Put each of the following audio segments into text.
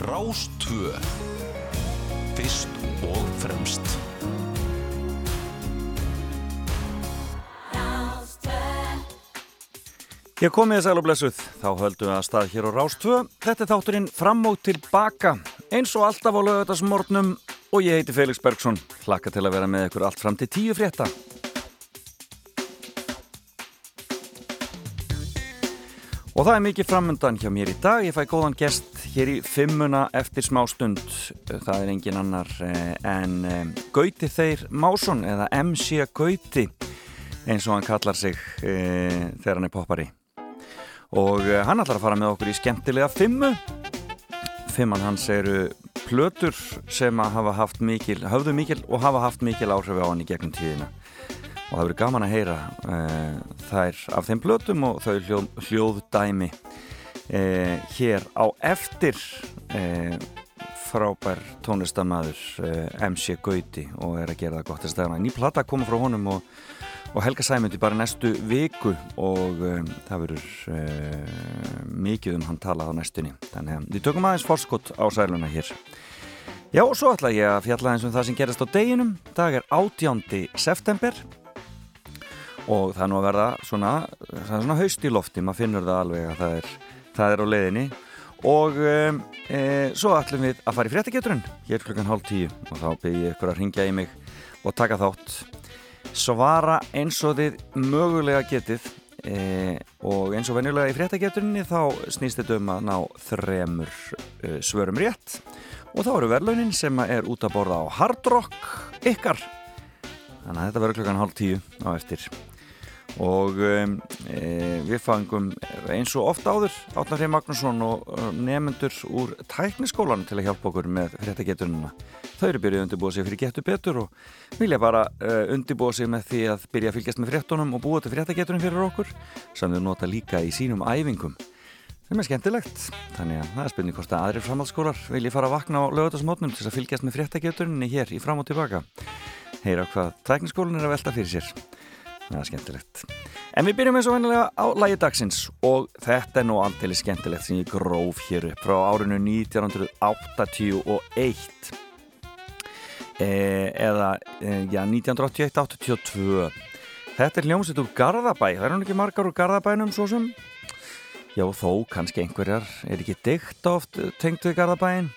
Rástvö Fyrst og fremst. Ég komið þess aðlu blessuð, þá höldum við að stað hér á Rástvö. Þetta er þátturinn fram og tilbaka, eins og alltaf á lögutarsmórnum og ég heiti Felix Bergsson, hlakka til að vera með ykkur allt fram til tíu frétta. Og það er mikið framöndan hjá mér í dag, ég fæ góðan gest hér í fimmuna eftir smá stund, það er engin annar eh, en eh, Gauti Þeir Másson eða MC Gauti eins og hann kallar sig e, þegar hann er poppari. Og hann ætlar að fara með okkur í skemmtilega fimmu. Fimman hans eru plötur sem hafa haft mikil höfðu mikil og hafa haft mikil áhrif á hann í gegnum tíðina. Og það verður gaman að heyra uh, þær af þeim plötum og þau hljóð, hljóðdæmi uh, hér á eftir frábær tónlistamæður MC Gauti og er að gera það gott að stæðana ný plata koma frá honum og og Helga Sæmundi bara næstu viku og um, það verður uh, mikið um hann talað á næstunni. Þannig að við tökum aðeins forskott á sæluna hér. Já og svo ætla ég að fjalla eins um það sem gerast á deginum. Dag er 18. september og það er nú að verða svona, svona haust í lofti. Maður finnur það alveg að það er, það er á leiðinni. Og um, e, svo ætlum við að fara í fréttageturinn hér klukkan hálf tíu. Og þá byrjum ég ykkur að ringja í mig og taka þátt. Svara eins og þið mögulega getið e, og eins og venjulega í fréttageturinni þá snýst þetta um að ná þremur e, svörum rétt. Og þá eru verðlaunin sem er út að borða á Hard Rock ykkar. Þannig að þetta verður klokkan hálf tíu á eftir og um, e, við fangum eins og ofta áður Átnar Frey Magnússon og nefnendur úr tækniskólan til að hjálpa okkur með fréttagetununa þau eru byrjuð að undirbúa sig fyrir getur betur og vilja bara uh, undirbúa sig með því að byrja að fylgjast með fréttunum og búa til fréttagetunum fyrir okkur sem þau nota líka í sínum æfingum. Sem er skemmtilegt þannig að það er spurning hvort að aðrir framhaldsskólar vilja fara að vakna á lögutasmótnum til að fylgjast með fréttagetunni hér í fram og tilbaka. Heyra hvað tækniskólan er að velta fyrir sér það er skemmtilegt. En við byrjum eins og vennilega á lægi dagsins og þetta er nú aldrei skemmtilegt sem ég gróf hér upp frá árinu 1981 eh, eða eh, já, 1981-82 þetta er hljómsett úr Garðabæ. Það er nú ekki margar úr Garðabænum svo sem. Já þó kannski einhverjar. Er ekki dikt oft tengt við Garðabæin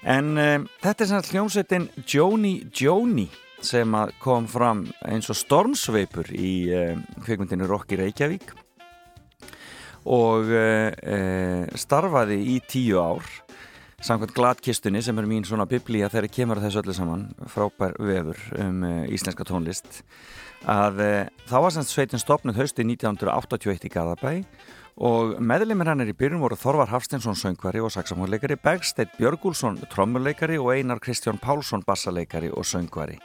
en eh, þetta er svona hljómsettin Joni Joni sem kom fram eins og stormsveipur í uh, kveikmyndinu Rokki Reykjavík. Og uh, starfaði í tíu ár samkvæmt gladkistunni sem er mín svona biblía þegar kemur þessu öllu saman. Frábær vefur um íslenska tónlist. Að þá var semst sveitin stopnud hausti 1981 í Garðabæ. Og meðlemið hann er í byrjun voru Þorvar Hafstensson söngvari og saxamónleikari Bergstedt Björgúlsson trommuleikari og Einar Kristján Pálsson bassaleikari og söngvari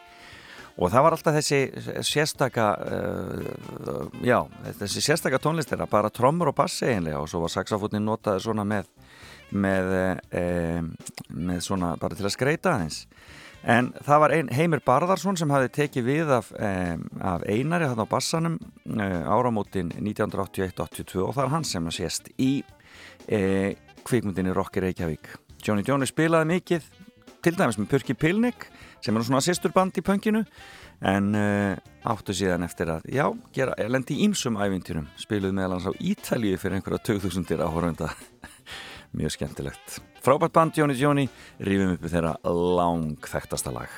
og það var alltaf þessi sérstaka uh, já, þessi sérstaka tónlistir að bara trommur og bassi einlega og svo var saxafótnin notaði svona með með, e, með svona bara til að skreita aðeins. En það var ein, Heimir Barðarsson sem hafi tekið við af, e, af einari þarna á bassanum e, áramótin 1981-82 og það er hann sem að sést í kvikmyndinni Rokki Reykjavík. Johnny Johnny spilaði mikið til dæmis með Purki Pilnik sem er svona sýsturband í pönginu en uh, áttu síðan eftir að já, gera, lendi í ímsum ævintýrum spiluð meðalans á Ítalíu fyrir einhverja 2000 áhörunda mjög skemmtilegt. Frábært band Jóni Jóni rífum upp þeirra langþægtasta lag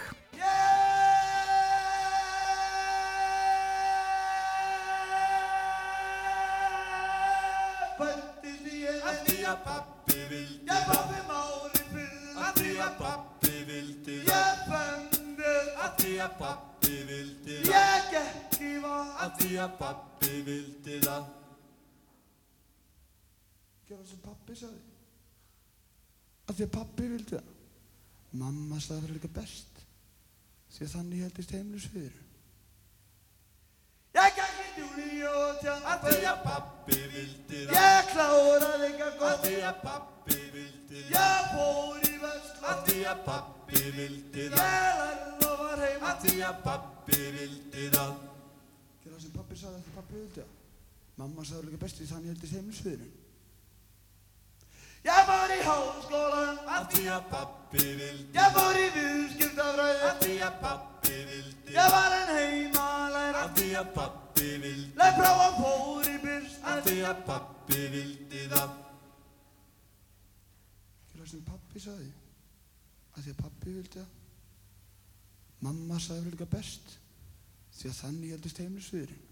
því að pappi vildi það. Gjör það sem pappi sagði. Að því að pappi vildi það. Mamma sagði það líka best. Því að þannig heldist heimlusviður Ég gekk í djúni og tján Að því að pappi vildi það. Ég klára líka gott Að því að pappi vildi það. Ég fór í vest Að því að pappi vildi það. Ég lærði var heim að því að pappi vildi það Pappi sagði að því pappi vildi það Mamma sagði líka bestið þannig heldist heimilsviðurinn Ég var í háskólan Af því að pappi vildi. Ég fór í viðskiptafræði Af því að pappi vildi. Ég var en heimalæra Af því að pappi vildi. Leif prófa fór í byrst Af því að pappi vildi það. Ekki það sem pappi sagði að því að pappi vildi það. Mamma sagði líka best því að þannig heldist heimilisviðurinn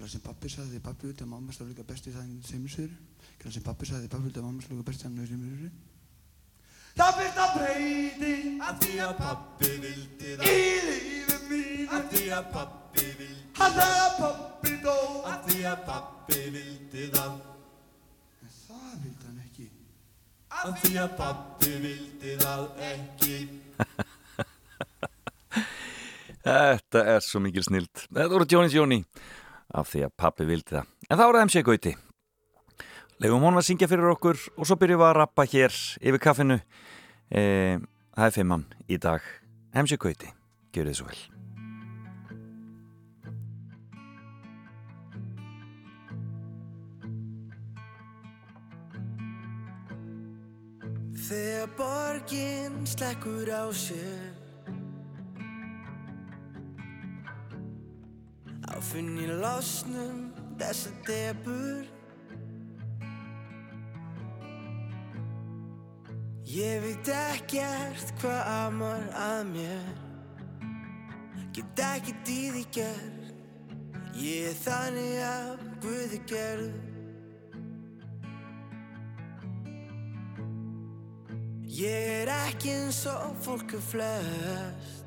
það sem pappi sagði að pappi vildi að mamma sagði líka best í þannig heimilisviðurinn ekki það sem pappi sagði að pappi vildi að mamma sagði líka best í þannig heimilisviðurinn Það fyrsta breyti Af því að pappi vildi það Í lífum mínu Af því að pappi vildi Hann þegar pappi dó Af því að pappi vildi það en það vildi hann ekki Af því að pappi vildi það ekki Þetta er svo mikil snild. Þetta voru Jónis Jóni af því að pappi vildi það. En þá voru MC Gauti. Legum honum að syngja fyrir okkur og svo byrjum við að rappa hér yfir kaffinu. E, það er fimmann í dag. MC Gauti, gjör þið svo vel. Þegar borgin slekkur á sér Á funni losnum þessa debur Ég veit ekkert hvað amar að mér. Get í því gerð. Ég er þannig að Guði gerð. Ég er ekki eins og fólk er flest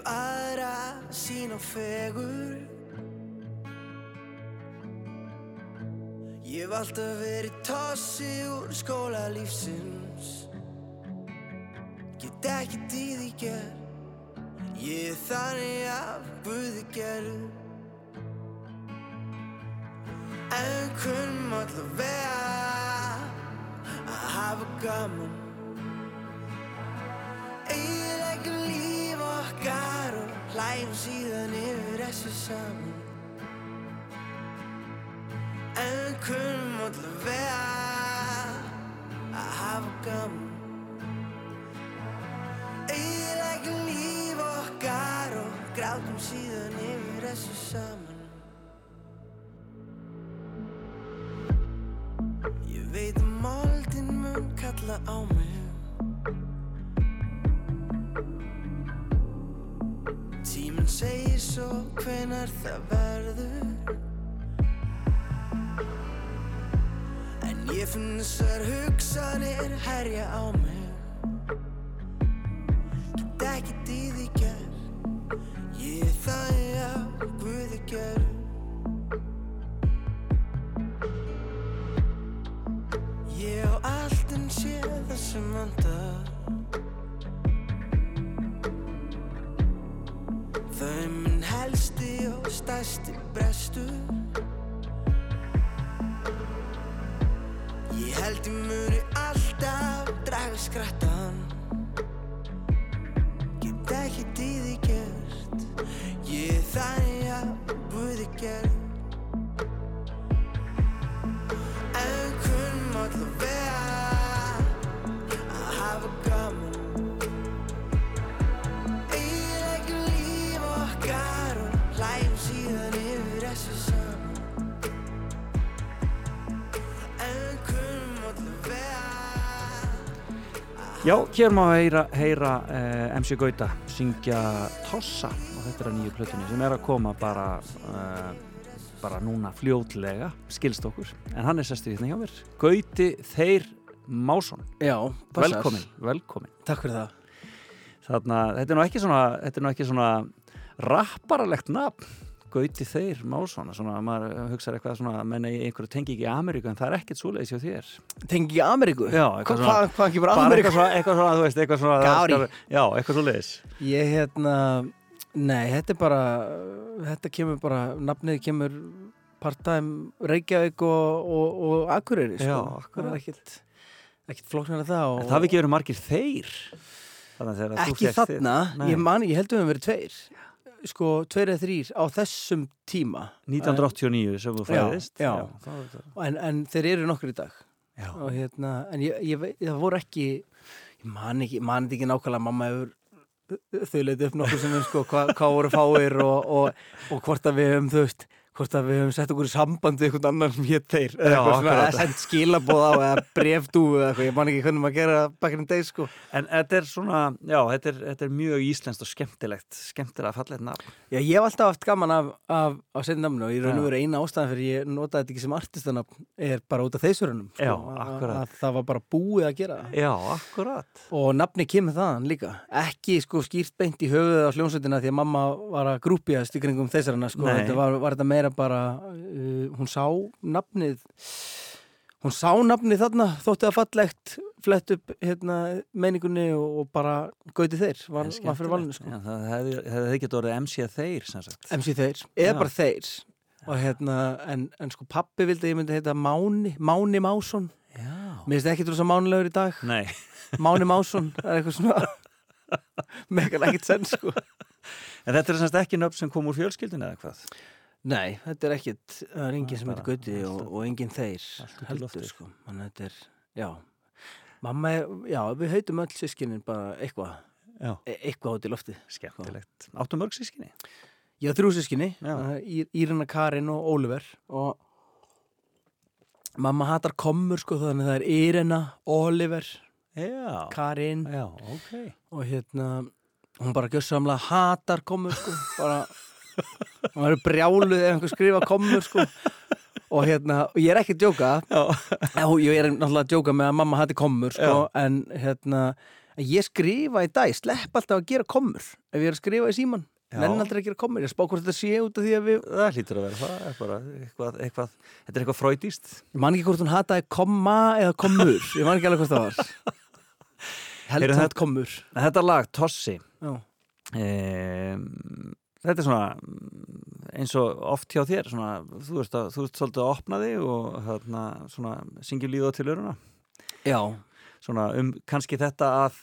hef aðra sín og fegur. Ég hef alltaf verið tossi úr skóla lífsins. Get í því gerð Ég er þannig af Guði gerð En kunnum alltaf vera að hafa gaman. Eiginlega líf hlægjum síðan yfir þessu saman. En kunnum alltaf vera að hafa gaman. Eiginlega líf okkar og grátum síðan yfir þessu saman. Ég veit að moldin mun kalla á mig segir svo hvenar það verður? En ég finn þessar hugsanir herja á mig. Get í því gerð Ég að Guði gerð Ég á allt en sé það sem vandar Er minn helsti og stærsti brestur. Ég held ég muni alltaf draga skrattan Get ekkert í því gert. Ég þannig að Guði gerð. En kunnum alltaf vera Já, hér má heyra, heyra uh, MC Gauta syngja Tossa og þetta er að nýju plötunni sem er að koma bara uh, bara núna fljótlega skilst okkur, en hann er sestur hérna hjá mér. Gauti Þeir Másson. Já, passar. velkomin, velkomin Takk fyrir það. þarna, þetta er nú ekki svona þetta er nú ekki svona rapparalegt nafn Gauti Þeir Másson svona, maður hugsaður eitthvað svona menn einhverju tengi ekki í Ameríku en það er ekkert svoleiðis hjá þér Tengi í Ameríku? Já, Hva- eitthvað Hvað svona- hva, ekki bara Ameríku? eitthvað svona, eitthvað svona, þú veist, eitthvað svona Gári. já, eitthvað svoleiðis Ég hérna, nei, þetta er bara, þetta kemur bara, nafnið kemur part-time Reykjavík og, og, og Akureyri, sko. Já, er ekkit, ekkit flóknar en það. Og, En það ekki verið margir þeir að ekki þarna, ég man, ég held við höfum verið tveir. Sko tveir eða þrýr á þessum tíma 1989 sem þú fæðist já. er þetta- en, en þeir eru nokkur í dag já. og hérna, en ég, ég, það voru ekki ég man ekki, man ekki nákvæmlega mamma hefur þau leiti upp nokkuð sem sko, hvað hva voru fáir og, og, og hvort að við höfum þú veist hvort að við höfum sett okkur í samband við einhvern annan sem hétt þeir eða Já, eitthvað sendt skilabóð á eða brefdú eða eitthvað, ég man ekki hvernig maður gera back in the day sko En þetta er svona, já, þetta er, þetta er mjög íslenskt og skemmtilegt, skemmtilega fallegt nafn. Já, ég hef alltaf haft gaman af, af, af setjum namnu og ég raun og Já. veru eina ástæðan fyrir ég notaði þetta ekki sem artistanafn er bara út af þeisurunum Já, að, akkurat. að það var bara búið að gera Já, akkurat. og nafni kemur þaðan líka ekki sko skýrt beint í höfuðið að að meira bara uh, hún sá nafnið hún sá nafnið þarna þótti það fallegt flett upp hérna, meiningunni og, og bara gauti þeir var, En var fyrir valinu sko. Já, það hefði, hefði ekki orðið MC þeir, sem sagt. MC þeir, eða bara þeir og hérna, en, en sko pappi vildi að ég myndi heita Máni, Máni Másson Já. mér finnst ekki drosa mánulegur í dag Nei, Máni Másson, er eitthvað svona megan ekkert senn sko en þetta er semst ekki nöfn sem kom úr fjölskyldinu eða hvað? Nei, þetta er ekkert, það er enginn sem heitir Gauti og, og enginn þeir heldur sko, þannig að þetta er, já Mamma, er, já, við heitum öll sískinin bara eitthvað, Já. e eitthvað út í lofti Skemmtilegt. Áttu mörg sískinni? Ég á þrjú sískinni, Já. Írina Karin og Oliver og mamma hatar kommur sko, þannig að það er Írina, Oliver, Já. Karin Já, ok. og hérna hún bara gjössamlega hatar kommur sko, bara hún verður brjáluð ef einhver skrifa kommur sko. Og hérna, og ég er ekki að djóka. Já, ég er náttúrulega að djóka með að mamma hati kommur sko, en hérna ég skrifa í dag, ég slepp alltaf að gera kommur ef ég er að skrifa í síman Já. nenn aldrei að gera kommur, ég spá hvort þetta sé út af því að við, Það hlýtur að vera það, er bara eitthvað, eitthvað, þetta er eitthvað fröydíst. ég man ekki hvort hún hataði komma eða kommur, ég man ekki alveg hvort það var. Held það þetta- kommur Þetta lag, Tossi, Já. Þetta er svona mm, eins og oft hjá þér, svona, þú veist að þú ert svolítið að opna þig og hérna, svona, syngjum líða til öruna. Já, Svona um kannski þetta að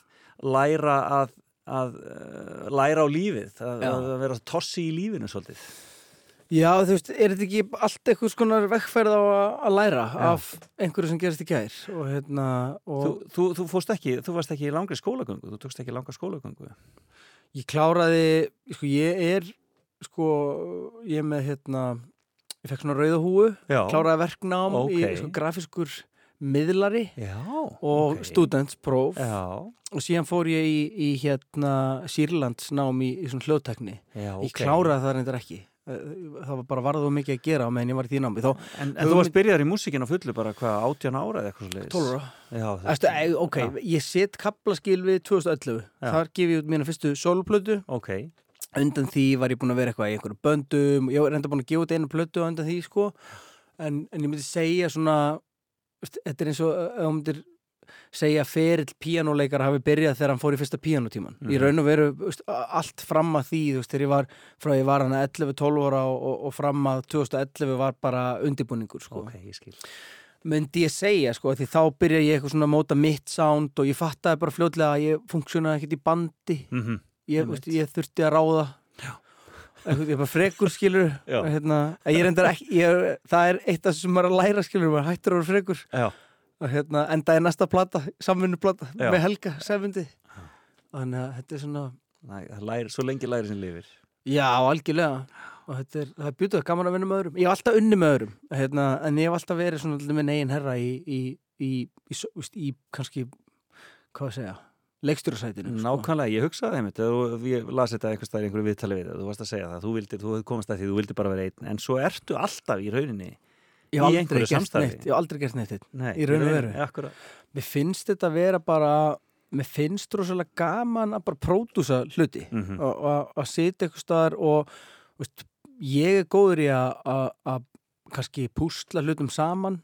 læra að, að uh, læra á lífið, að, að vera tossi í lífinu svolítið. Já, þú veist, er þetta ekki allt eitthvað skonar vekkferð á að, að læra Já. af einhverju sem gerist í gær og hérna og Þú, þú, þú fórst ekki, þú varst ekki í langri skólagöngu, þú tókst ekki langa skólagöngu. Ég kláraði, sko, ég er sko, ég er með hérna, ég fekk svona rauða húu Já. kláraði verknám í Ókei. sko, grafiskur miðlari Já. og ok. studentspróf og síðan fór ég í, í hérna Sýrlands nám í, í svona hljóðtekni Já, ég kláraði það reyndar ekki það var bara varðu mikið að gera meðan ég var í því námi. Þá En, en þú varst byrjar í músíkin á fullu bara hvað, 18 ára eða eitthvað svo leiðis? 12 ára Æstu, e, ok, Já. ég set kaplaskil við 2011 Já. þar gef ég út mína fyrstu soloplötu Ok, undan því var ég búin að vera eitthvað í einhverju böndum. Ég var reynda búin að gefa út einu plötu undan því sko. En, en ég myndi segja svona þetta er eins og ef þú myndir segja að ferill píanuleikar hafi byrjað þegar hann fór í fyrsta píanutíman Mhm. í raun og veru veist, allt fram að því veist, þegar ég var frá ég var hann 11-12 ára og, og, og fram að 2011 var bara undirbúningur sko. Ok, ég skil. Myndi ég segja sko því þá byrja ég eitthvað svona að móta mitt sound og ég fattaði bara fljótlega að ég funksjonaði ekkert í bandi. Mm -hmm. ég, veist, ég þurfti að ráða. Eitthvað, ég bara frekur skilur Já. hérna, að ég reyndar ekki ég, er- það er eitt af þessum sem maður er að læra skilur maður hættur að vera frekur. Já, og hérna, endaði næsta plata, samvinnuplata Já. með Helga, sefundi þannig að þetta er svona Næ, læri, svo lengi læri sem lifir. Já, algjörlega. Og þetta er, er bjútað gaman að vinna með öðrum. Ég hef alltaf unni með öðrum hérna, en ég hef alltaf verið svona minn eigin herra í, í, í, í, kannski hvað að segja, leikstjórasætinu sko. Nákvæmlega, ég hugsaði og ég las þetta einhvers staðar í einhverju viðtali við það þú varst að segja það, þú vildir, þú komast að því þú vildir bara vera einn, en svo ertu alltaf í rauninni ég hef aldrei gert samstarfi. neitt ég hef aldrei gert neitt eitt. Nei, Í raun og veru. Akkurat, mér finnst þetta að vera bara mér finnst rosalega gaman að bara pródúsa hluti Mhm. og og- að sitja eitthvað staðar og veist, ég er góður í að- kannski púsla hlutum saman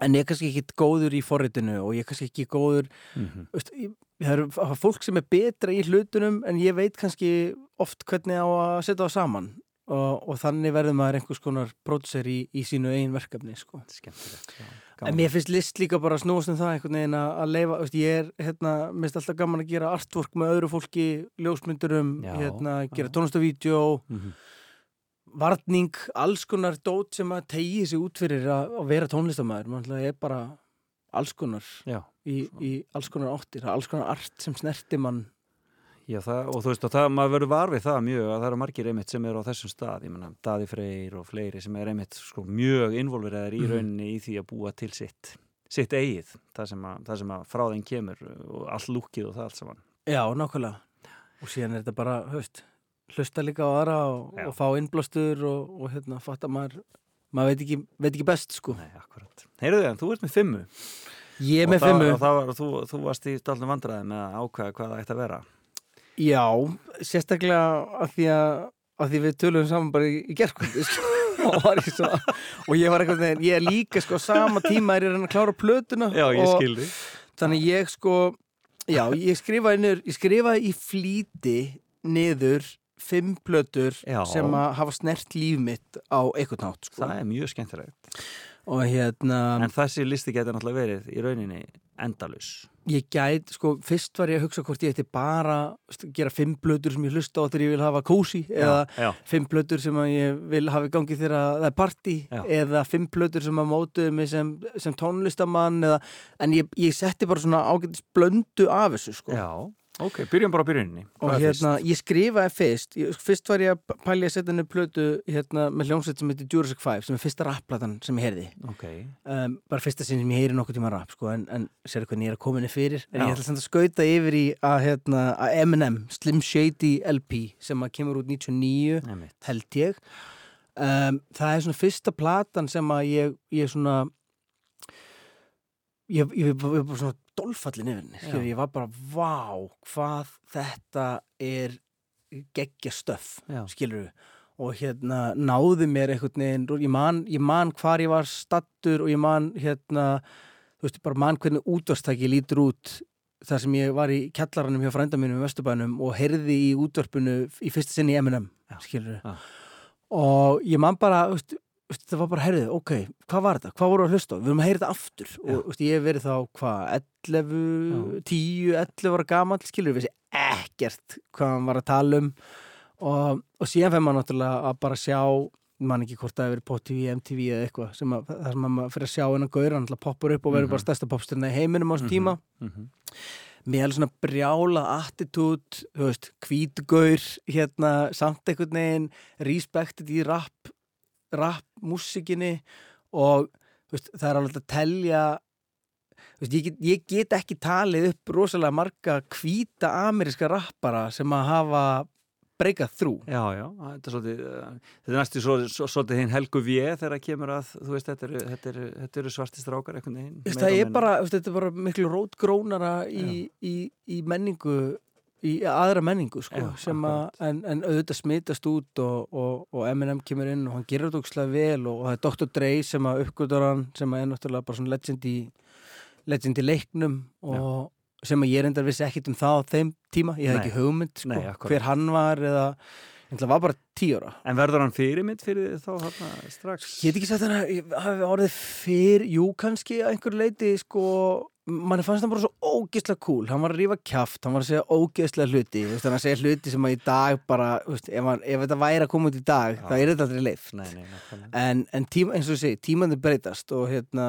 en ég er kannski ekki góður í forritinu og ég er kannski ekki góður mm veist, ég, það eru fólk sem er betra í hlutunum en ég veit kannski oft hvernig á að setja það saman og, og þannig verður maður einhvers konar pródusser í, í sínu eigin verkefni sko. En mér finnst list líka bara snúast um það einhvern veginn að, leifa, veist, ég er, hérna, mér finnst alltaf gaman að gera artwork með öðru fólki, ljósmyndurum, hérna, gera já. tónlistavídeó, Mhm. varning, alls konar dót sem að tegi sig út fyrir að, að vera tónlistamæður, mann er bara alls konar já, í, í alls konar áttir, alls konar art sem snerti mann. Já það, og þú veist og það, maður verður var við það mjög að það eru margir einmitt sem eru á þessum stað ég menna Daði Freyr og fleiri sem er einmitt sko, mjög involveraðir í Mhm. rauninni í því að búa til sitt sitt eigið, það sem að, það sem að frá þeim kemur og allt lúkið og það allt saman Já, nákvæmlega. Og síðan er þetta bara, höfst, hlusta líka á aðra og, og fá innblástur og, og hérna, fatta maður, maður veit ekki, veit ekki best, sko. Nei, akkurat. Heyrðu þið, þú ert með fimmu Ég er Og með það- fimmu. og var, þú, þú varst í stolnum vandræði með að ákveða hvað það ætti að vera Já, sérstaklega að því að, að því við tölum saman bara í, í gerkvöldi, sko. og, svo, og ég var eitthvað, neginn, ég er líka, sko, sama tíma er ég að klára plötuna. og, því Þannig ég, sko, já, ég skrifaði niður, ég skrifaði í flýti niður fimm plötur Já. sem að hafa snert líf mitt á eitthvað nátt, sko. Það er mjög skemmtilegt Og hérna... En þessi listi getur náttúrulega verið í rauninni endalus ég gæt, sko, fyrst var ég að hugsa hvort ég ætti bara veist, gera fimm blöður sem ég hlusta á þegar ég vil hafa kósi eða já, fimm blöður sem að ég vil hafa í gangi þegar að það er partí Já. eða fimm blöður sem að mótuðu mig sem, sem tónlistamann eða, en ég, ég setti bara svona ágætis blöndu af þessu, sko. Já, ok, byrjum bara á byrjunni og hérna, ég skrifaði fyrst. Ég, fyrst var ég að pælja að setja henni plötu hérna, með hljómsveit sem heitir Jurassic 5 sem er fyrsta rapplatan sem ég heyrði. Fyrst? Ok, um, bara fyrsta sinn sem ég heyri nokkuð tíma rap sko, en, en sérðu hvernig ég er að koma henni fyrir? En Já. ég ætla samt að skauta yfir í að, hérna, að Eminem, Slim Shady LP sem að kemur út 99 nefnitt held ég. Um, það er svona fyrsta platan sem að ég, ég svona ég, ég, ég bara svona dolfallin yfir henni, skilur, Já. ég var bara vá, hvað þetta er geggja stöff Já. skilur og hérna náði mér einhvern veginn ég man, ég man hvar ég var stattur og ég man hérna þú veist, bara man hvernig útvarstæki lítur út þar sem ég var í kjallaranum hjá frænda mínum í Vesturbænum og heyrði í útvarpinu í fyrsta sinni í M&M skilur Já. og ég man bara þú veist, það var bara heyrðið, ok, hvað var þetta? Hvað voru að hlusta? Við erum að heyra þetta aftur. Og þú veist, ég hef verið þá, hvað, 11 10, 11 ára gamall skilur, við vissi ekkert hvað hann var að tala um. Og, og síðan fær maður náttúrulega að bara sjá man ekki hvort það hefur verið på TV, MTV eða eitthvað sem að, það sem að maður fyrir að sjá hennar gaur hann poppar upp og verður bara stærsta popstyrna í heiminum á þessum tíma. Mhm. með alveg svona brjála attitút, þú veist, hvítgaur hérna, samt einhvern veginn respected í rap rap músikinni og veist, það er alveg að telja veist, ég, get, ég get ekki talið upp rosalega marga hvíta ameríska rappara sem að hafa breykað þrú Já, já, þetta er svolítið, uh, þetta er næstu svo, svo, svolítið hinn helgu við þegar kemur að, þú veist, þetta eru, þetta eru, þetta eru svartistrákar. Veist, meira það er bara, veist, þetta er bara miklu rótgrónara í, í, í menningu í aðra menningu sko, Já, sem að, en, en auðvitað smitast út og, og, og M&M kemur inn og hann gerir þetta ógslag vel og, og það er Dr. Dre sem að uppgötur hann sem að er náttúrulega bara svona legend í legend í leiknum og sem að ég reyndar vissi ekkit um það á þeim tíma, ég hef ekki hugmynd sko, Nei, hver hann var eða, en það var bara tíu ára En verður hann fyrirmynd fyrir þá þarna strax? Ég get ekki sagt þannig að hafi orðið fyrr, jú kannski að einhver leiti sko, manni fannst hann bara svo ógeðslega cool, hann var að rífa kjaft, hann var að segja ógeðslega hluti, hann að segja hluti sem að í dag bara, veist, ef, hann, ef þetta væri að koma út í dag, það er þetta aldrei leift. En, en tíma, eins og þú segir, tímandi breytast og hérna...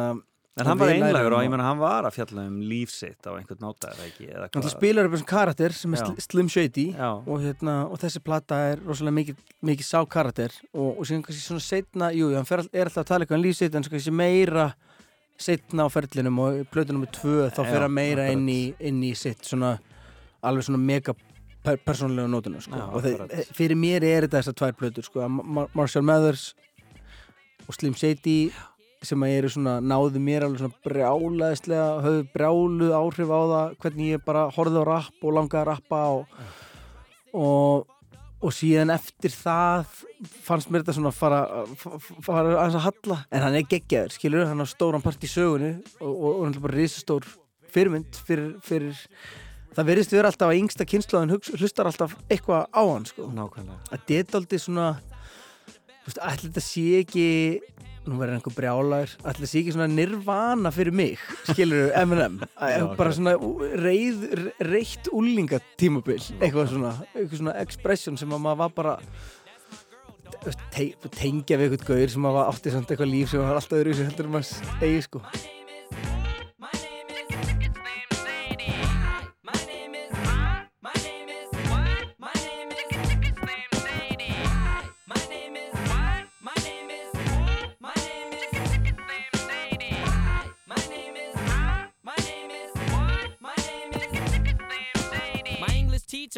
En hann var einlegur og ég menna hann var að fjalla um lífsitt á einhvern náta eða ekki spilar upp þessum karakter sem er sl Slim Shady og, hérna, og þessi plata er rosalega mikið, mikið sá karakter og, og síðan kannski svona setna, jú, hann all- er alltaf að tala eitthvað um lífsitt en kannski meira setna á ferlinum og í plötu nummer tvö þá Já, hann meira inn í, inn í sitt svona alveg svona mega per persónulega nótuna sko. Og þeir, fyrir mér er þetta þessar tvær plötur sko, að Mar Marshall Mathers og Slim Shady sem að eru svona, náðu mér alveg svona brjálaðislega, höfðu brjáluð áhrif á það, hvernig ég bara horfði á rapp og langaði að rappa og, og, og síðan eftir það fannst mér þetta svona fara, fa- fa- fara aðeins að halla, en hann er geggjaður skilur, hann á stóran part í sögunni og, og, og hann er bara risastór fyrirmynd fyrir, fyrir það verðist vera alltaf að yngsta kynnslóðin hlustar alltaf eitthvað á hann sko. Nákvæmlega. að þetta er aldrei svona ætli þetta sé ekki nú verður einhver brjálagur ætli þetta sé ekki svona nirvana fyrir mig skilur M&M bara svona reið, reitt úlinga tímabil eitthvað svona, eitthvað svona expression sem að maður var bara þú te tengja við eitthvað gaur sem að var átti samt eitthvað líf sem var alltaf öðru sem heldur að eigi sko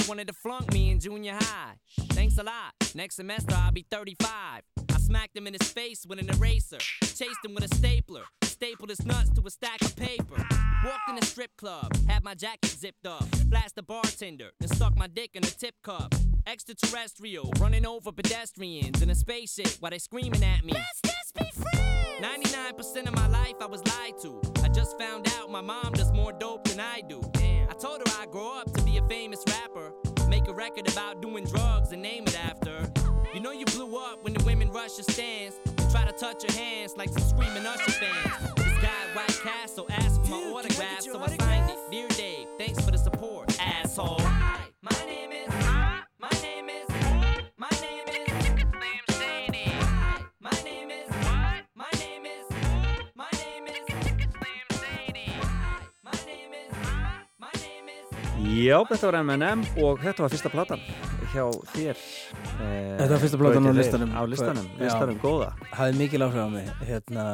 wanted to flunk me in junior high. Thanks a lot. Next semester I'll be 35. I smacked him in his face with an eraser. Chased him with a stapler. Stapled his nuts to a stack of paper. Walked in a strip club, had my jacket zipped up. Flashed the bartender, then stuck my dick in a tip cup. Extraterrestrial, running over pedestrians in a spaceship while they screaming at me. Let's just be friends. 99% of my life I was lied to. I just found out my mom does more dope than I do. I told her I'd grow up to be a famous rapper. Make a record about doing drugs and name it after. You know you blew up when the women rush your stands. and Try to touch your hands like some screaming Usher fans. This guy White Castle asked for my autograph, so I signed it. Dear Dave, thanks for the support, asshole. Já, þetta var M&M og þetta var fyrsta platan hjá þér eh, Þetta var fyrsta platan á listanum. Á listanum, Já. listanum góða. Hafði mikil áhrif á mig hérna,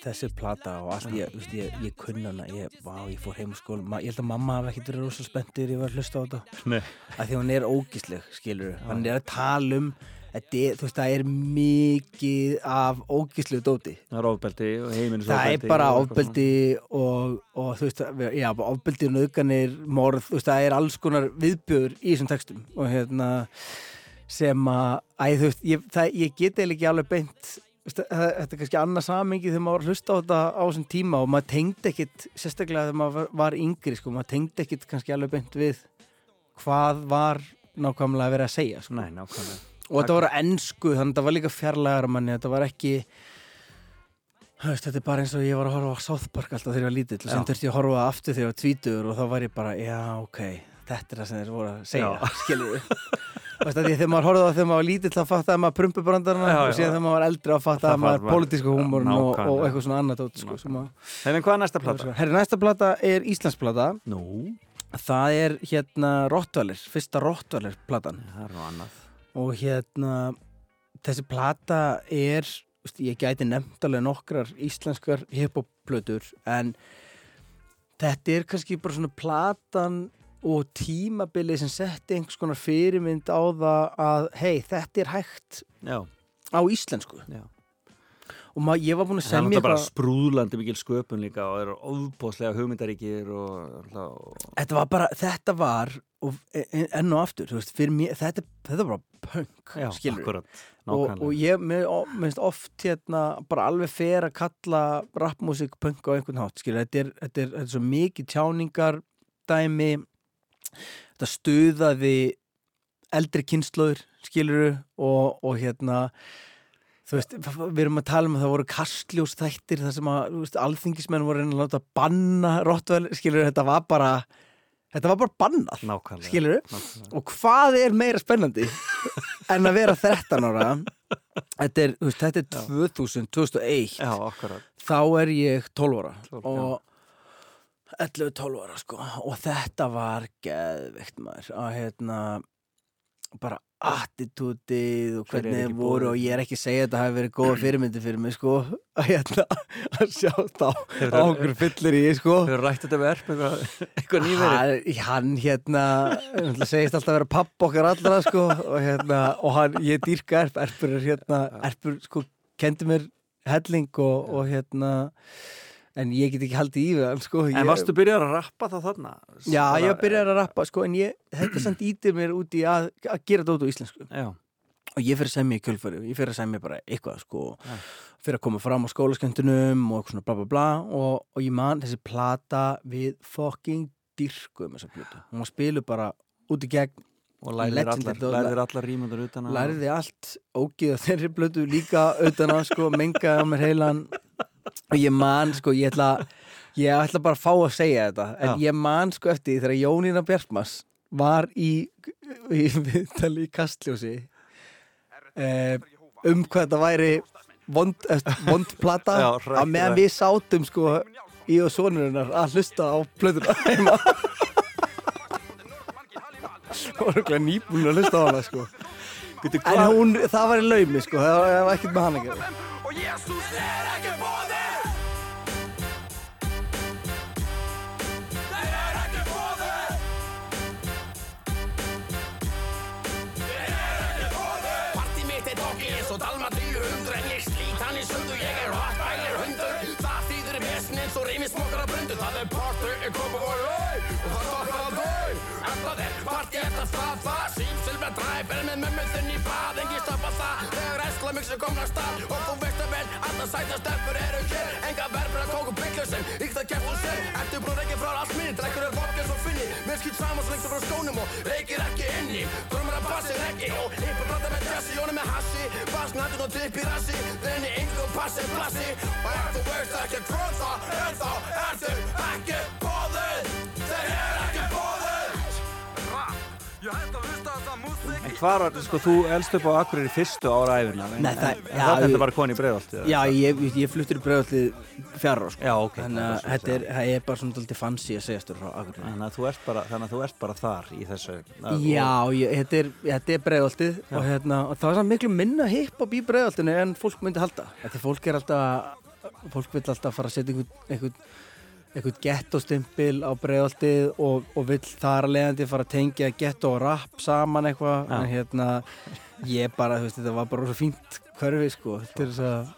þessi plata og allt. Ég, veist, ég, ég kunna hana ég, vá, ég fór heim skóla. Ma, ég held að mamma hafi ekkert verið rosa spenntur ég var að hlusta á þetta. Því hún er ógísleg skilur hann er að tala um er, veist, það er mikið af ógíslegu dóti. Það er ofbeldi og heiminn það er bara ofbeldi og, og þú veist, já, ofbeldi og nöðganir, morð, þú veist, það er alls konar viðbjöður í þessum textum. Og hérna sem að, æ, þú veist, ég, það, ég get eða ekki alveg beint þetta er kannski annað samingi þegar maður var að hlusta á þetta á þessum tíma og maður tengdi ekkit, sérstaklega þegar maður var, yngri, sko, maður tengdi ekkit kannski alveg beint við hvað var nákvæmlega verið að segja, sko. Nei, nákvæmlega og þetta var ennsku þannig að þetta var líka fjarlægar manni þetta var ekki veist, þetta er bara eins og ég var að horfa á South Park alltaf þegar ég var lítill og sem þurfti ég að horfa aftur þegar ég var tvítur og þá var ég bara, já, ok þetta er það sem þeir voru að segja, skilur þegar maður horfði á þegar maður var lítill þá fattaði maður prumpubrandarna og síðan þegar maður var eldri þá fattaði maður pólitísku húmórun og, og eitthvað svona annað tótt sko, Hefum hvað er næsta plata? Herri, næsta plata er Íslands plata. Nú, það er hérna Rottvalir, fyrsta Rottvalir platan og hérna þessi plata er ég gæti nefnt alveg nokkrar íslenskar hiphop-plötur en þetta er kannski bara svona platan og tímabilið sem setti einhvers konar fyrirmynd á það að hei, þetta er hægt Já, á íslensku. Já og mað, ég var búin að Það er semja náttúrulega bara eitthvað sprúðlandi mikil sköpun líka og eru ofbóðslega hugmyndaríkir og, og þetta var bara, þetta var og e- e- enn og aftur, þú veist, mér þetta, þetta var bara punk, já, akkurat, og, og ég mér finnst oft hérna bara alveg fer að kalla rapmusik punk á einhvern hátt skilur, þetta er, þetta er, þetta er svo mikið tjáningar dæmi þetta stuðaði eldri kynnslóður skiluru og, og hérna þú veist, við erum að tala um að það voru kastljós þættir þar sem að veist, alþingismenn voru að láta banna rottvæl, skilur, þetta var bara þetta var bara bannað Nákvæmlega skilur nákvæmlega. og hvað er meira spennandi en að vera 13 ára? Þetta er, þú veist, þetta er 2000, 2001 Já, þá er ég 12 ára. 12, og 11-12 ára sko. Og þetta var geðveikt maður. Að hérna bara attitútið og Hver er hvernig þeir voru og ég er ekki að segja að þetta hafi verið góða fyrirmyndi fyrir mig sko. Að hérna að sjá þá Hefur- á okkur fyllir í sko. Þau eru rætt þetta við erp eitthvað, eitthvað nýverið. hann, hérna segist alltaf að vera papp okkar allra sko. Og hérna og hann, ég dýrka erp, erpur er hérna erpur sko kendi mér helling og, og hérna en ég get ekki haldið í hann sko. En varstu byrjar að rappa þá þarna? Já, ég byrjar að rappa sko en ég, þetta samt ítir mér út í að, að gera þetta út á íslensku. Já, og ég fyrir að semja í kjölfæri, ég fyrir að semja bara eitthvað sko, fyrir að koma fram á skólaskendunum og eitthvað svona bla bla bla. Og, og ég man þessi plata við fucking dyrkum þessa plötu, hún var spiluð bara út í gegn. Og Legendary allar, og lærðir allar rímundur utan að Læriði allt ógið að þeirri blötu líka utan að sko menga á mér heilan og ég man sko, ég ætla ég ætla bara að fá að segja þetta en Já. ég man sko eftir því þegar Jónína Bjartmas var í, í viðtali í Kastljósi eh, um hvað þetta væri vond, eh, vond plata Já, að meðan við sátum sko í og sonurinnar að hlusta á plötuna heima. Voru ekki nýbúin að hlusta á hana sko. Býtu, En hún, það var í laumi sko, það var, ekkert með hann að gera. Og Jésús er ekki bóði er party eftir staða Sýp, silver, dræp, er með mömmu þinn í bað. Engi stoppa það, þegar æsla mjög sem komna stað. Og þú veist að vel, alltaf sæta stelpur eru hér. Enga verður að kóku bygglu sem Íkt að kæft og sér, ertu brúð ekki frá allt minni Drekkur er vodka svo finni, mér skýt saman svo lengt frá skónum Og reykir ekki inni, drömmar að bassi ekki Og yppur brata með jassi, jóni með hassi Bass, natun og tipp í rassi. Þenni yngu og passi, plassi Og ef þú veist ekki hvað það er þá Ertu ekki En hvað var, sko, þú elst upp á Akureyri fyrstu ára æfina Nei, það- en, en já, ég- bara koni í breiðolti Já, ég, ég fluttur í bregðallið fjara sko. Já, ok, Þannig að þetta er, það er bara svona daldið fancy að segjast frá Akureyri. Þannig að þú ert bara, þannig að þú ert bara þar í þessu Já, ég, þetta er, þetta er bregðallið og, hérna, og það er samt miklu minna hiphop í bregðallinu en fólk myndi halda. Þetta fólk er alltaf fólk vil alltaf fara að setja einhvern, einhvern gettostimpil á bregðallið og, og vill þar að leiðandi fara að tengja getto og rap saman eitthvað. Já. en hérna ég bara, þú veist, þetta var bara svo fínt hverfi sko, til þess að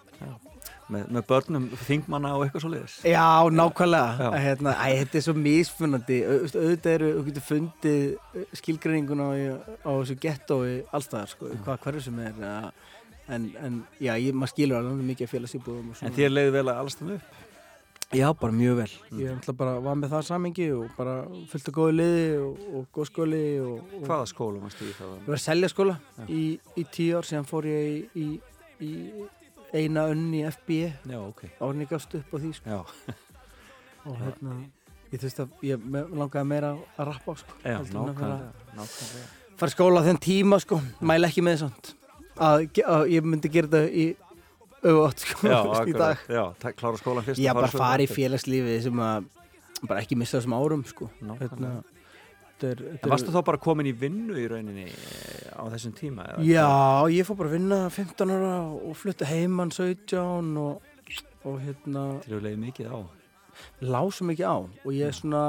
með, með börnum þingmanna og eitthvað svo liðis Já, nákvæmlega. Já. Hérna, æ, Þetta er svo misfunandi auðvitað eru, þú getur fundið skilgreininguna á, á þessu gettói allstaðar, sko, hvað hverju sem er ja, en, en já, ég, maður skilur alveg mikið félagsýbúðum. En þér leiði vel að alls þannig upp Já, bara mjög vel. Ég ætla bara var með það samengi og bara fullt af góðu liði og, og góð skóli og, og Hvaða skóla mást í það? Ég var að selja skóla í, í tíu ár síðan fór ég í, í, í eina önn í FB Já, ok. Árin ég gafst upp á því sko. Já, og hérna ég veist að ég langaði meira að rappa sko, já að nákvæmlega Nákvæmlega. fara skóla á þenn tíma sko, mæla ekki með svona að, ge- að ég myndi gera þetta í auðvot sko, Já, í dag já, klára skólan fyrst og bara fara í aftur. félagslífi sem að bara ekki missa þessum árum sko Nákvæmlega. hérna, þetta er, En varstu þá bara komin í vinnu í rauninni eh, á þessum tíma? eða? Já, ég fór bara að vinna 15 ára og flutta heimann 17 og, og hérna Þeir eru leiði mikið á lása mikið á og ég er svona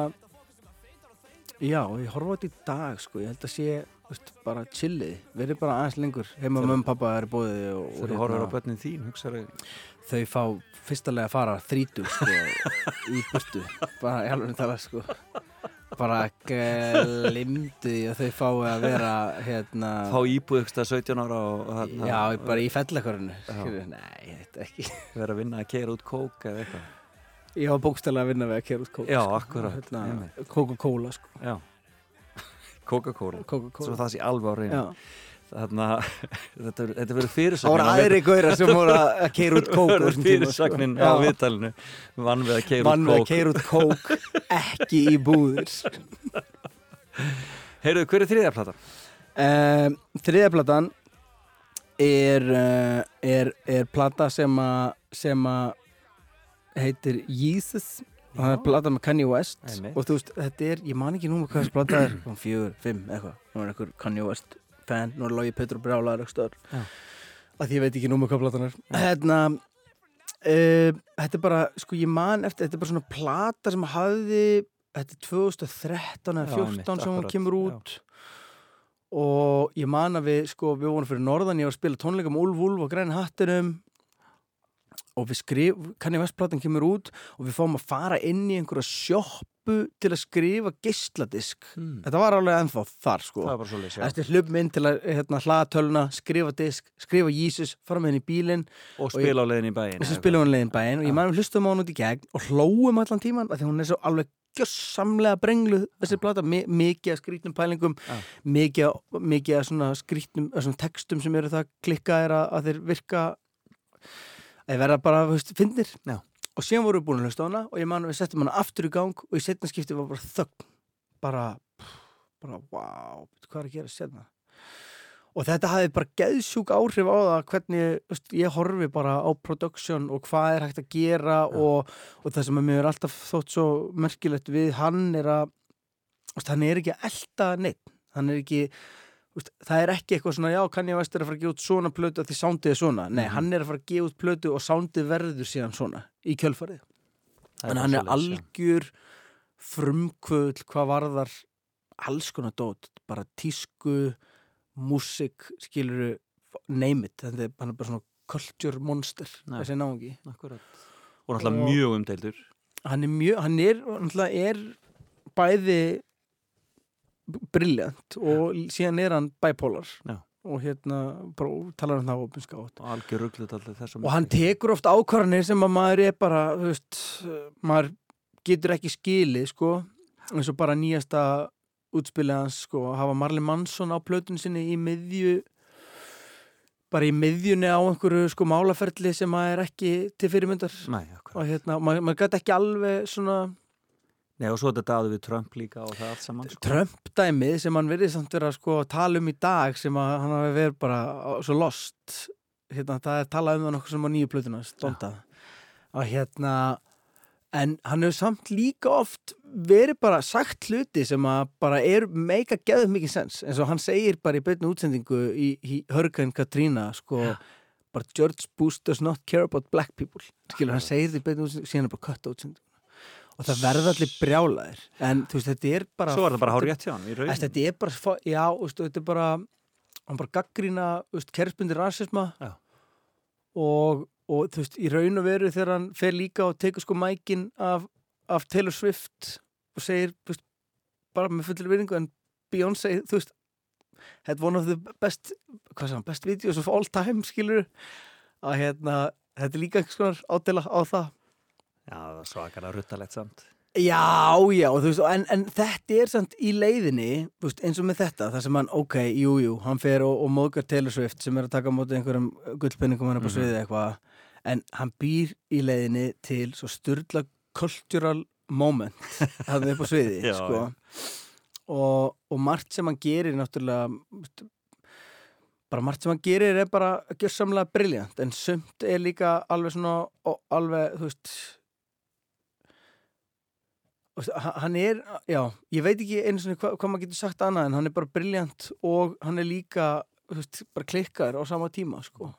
já, ég horfa á þetta í dag sko, ég held að sé veist, bara chillið, verið bara aðeins lengur heima og pappa er bóðið og, og Þegar þú horfir á börnin þín, hugsaðu þau fá fyrstulega að fara þrítu sko, í burtu bara í alveg tala sko bara því að þau fái að vera hérna Fá íbúð ykkur stað 17 ára og, og þarna- já, bara í fellakörinu Já. nei, þetta ekki vera að vinna að keira út kók eða eitthvað ég var bókstælega að vinna við að kera út kók Já, sko. akkúrat, hérna. Coca-Cola sko. Já Coca-Cola Svo Coca-Cola það sé alveg á reynu Já. Þannig að þetta verður- fyrirsögnin Það voru aðri gauðra sem voru að keira út kók á verður sko. fyrirsögnin á Já. viðtalinu Vann við að keira Vann út við að kók keira út kók ekki í búðir Heyrðu, hver er þriðja plata? um, Þriðaplatan er, uh, er, er plata sem að sem að heitir Jesus og það er plata með Kanye West. Einmitt. og þú veist, þetta er, ég man ekki núma hvað þessi plata er. Fjögur, fimm, eitthvað. Nú er einhver Kanye West fan, nú er Lógi Petru stöður Já. að ég veit ekki núma hvað platan er. Hérna uh, þetta er bara, sko ég man eftir þetta er bara svona plata sem hafði þetta er 2013 eða Já, 14 einmitt, sem hún kemur já. út. Og ég man að við sko, við vorum fyrir norðan, ég var að spila tónleika með Úlf Úlf og Græn Hattinum og við skrif, kanni vestplatan kemur út og við fáum að fara inn í einhverja sjoppu til að skrifa geisladisk. Hmm. þetta var alveg ennþá þar sko. Þetta er hlupminn til að hérna, hlaða töluna, skrifa disk, skrifa Jesus, fara með henni í bílinn. Og spila á leiðin í bæinn og bæinn og ég man við hlustum á hann út í gegn og hlóum allan tíman af því hún er svo alveg gjössamlega brengluð þessi plata, mi mikið að skrítnum pælingum mikið, að- mikið svona skrítnum textum sem eru það klikkaðir að, að þeir virka þeir verða bara, þú veist, finnir Já. og síðan voru við búin að hlusta á hana og ég man við settum hana aftur í gang og í setna skipti var bara þögn. Bara, bara, wow hvað er að gera setna og þetta hafði bara geðsjúk áhrif á það hvernig þú veist, ég horfi bara á production og hvað er hægt að gera og, og það sem að mér er alltaf þótt svo merkilegt við hann er að hann er ekki að elta neitt hann er ekki veist, það er ekki eitthvað svona, já, kann ég veist er að fara að gefa út svona plötu að því sándið er svona. Nei, hann er að fara að gefa út plötu og sándið verður síðan svona í kjölfarið. En hann er algjör frumkvöld hvað varðar alls konar dót, bara tísku músik, skiluru name it, þetta er hann er bara svona culture monster, þessi Akkurat. Og náttúrulega mjög umdeildur. hann er mjög, hann er, náttúrulega er bæði briljant og síðan er hann bipolar Já. og hérna, bara talar um það opinskátt Og og hann tekur oft ákvarðanir sem að maður er bara, veist, maður getur ekki skilið, sko. Eins og bara nýjasta útspilið hans, sko, hafa Marley Manson á plötun sinni í miðju bara í miðjunni á einhverju sko málaferli sem að er ekki til fyrirmyndar. Nei, og hérna, maður, maður gæti ekki alveg svona Nei, og svo þetta daðu við Trump líka og það allt saman. Sko. Trump-dæmið sem hann verið samt vera sko að tala um í dag sem að hann hafi verið bara á- svo lost. Hérna, það er talað um það nokkuð sem á nýju plötuna stónda og hérna en hann hefur samt líka oft verið bara sagt hluti sem að bara er meika geðum mikið sens eins og hann segir bara í beinu útsendingu í, í Hurricane Katrina sko bara George Bush does not care about black people. Skilur hann segir því í beinu útsendingu síðan er bara kött útsendingu og það verða allir brjálaðir en þú veist þetta er bara Svo var það bara hár rétt hjá hann í raun. Æst, þetta er bara, já, veistu, þetta er bara hann bara gaggrína kerfsbundi rasisma Já. og, og þú veist, í raun og veru þegar hann fer líka og tekur sko mækin af, af Taylor Swift og segir, þú veist, bara með fullir virðingu en Beyoncé, þú veist er one of the best hvað sem, best videos of all time, skilur að hérna, þetta er líka eitthvað ádela á það Já, það var svakalega ruttalegt samt. Já, já, þú veist, en, en þetta er samt í leiðinni, veist, eins og með þetta, það sem hann, ok, jú, jú, hann fer og, og móðgar Taylor Swift sem er að taka á móti einhverjum gullpenningum hann upp á sviðið eitthvað, en hann býr í leiðinni til svo styrla cultural moment hann upp á sviði, Já, sko. og, og margt sem hann gerir náttúrulega bara margt sem hann gerir er bara gjörsamlega briljant, en sumt er líka alveg svona, alveg, þú veist, hann- er, já, ég veit ekki einu svona hvað, hvað maður getur sagt annað en hann er bara briljant og hann er líka veist, bara klikkar á sama tíma sko.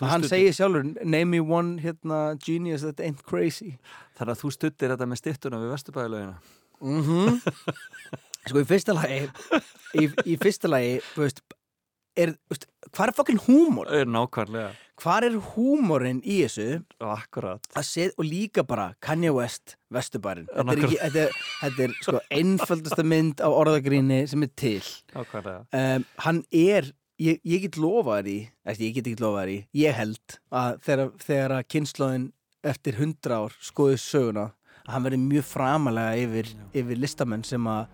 Hann segir sjálfur name me one hérna, genius that ain't crazy Þannig að þú stuttir þetta með stittuna við Vesturbæðilögina. mm sko í fyrsta lagi í, í fyrsta lagi þú veist, er, veist, hvað er fokkin húmor? Er nákvæmlega. hvað er húmorinn í þessu? Set, og líka bara Kanye West, Vesturbærin þetta er, ekki, þetta er, þetta er sko einföldasta mynd á orðagríni sem er til. Nákvæmlega. um, hann er ég, ég get lofa þér í eftir, ég get ekki lofa þér í, ég held að þegar, þegar að kynnslóðin eftir hundra ár skoði söguna að hann verði mjög framalega yfir, yfir listamenn sem að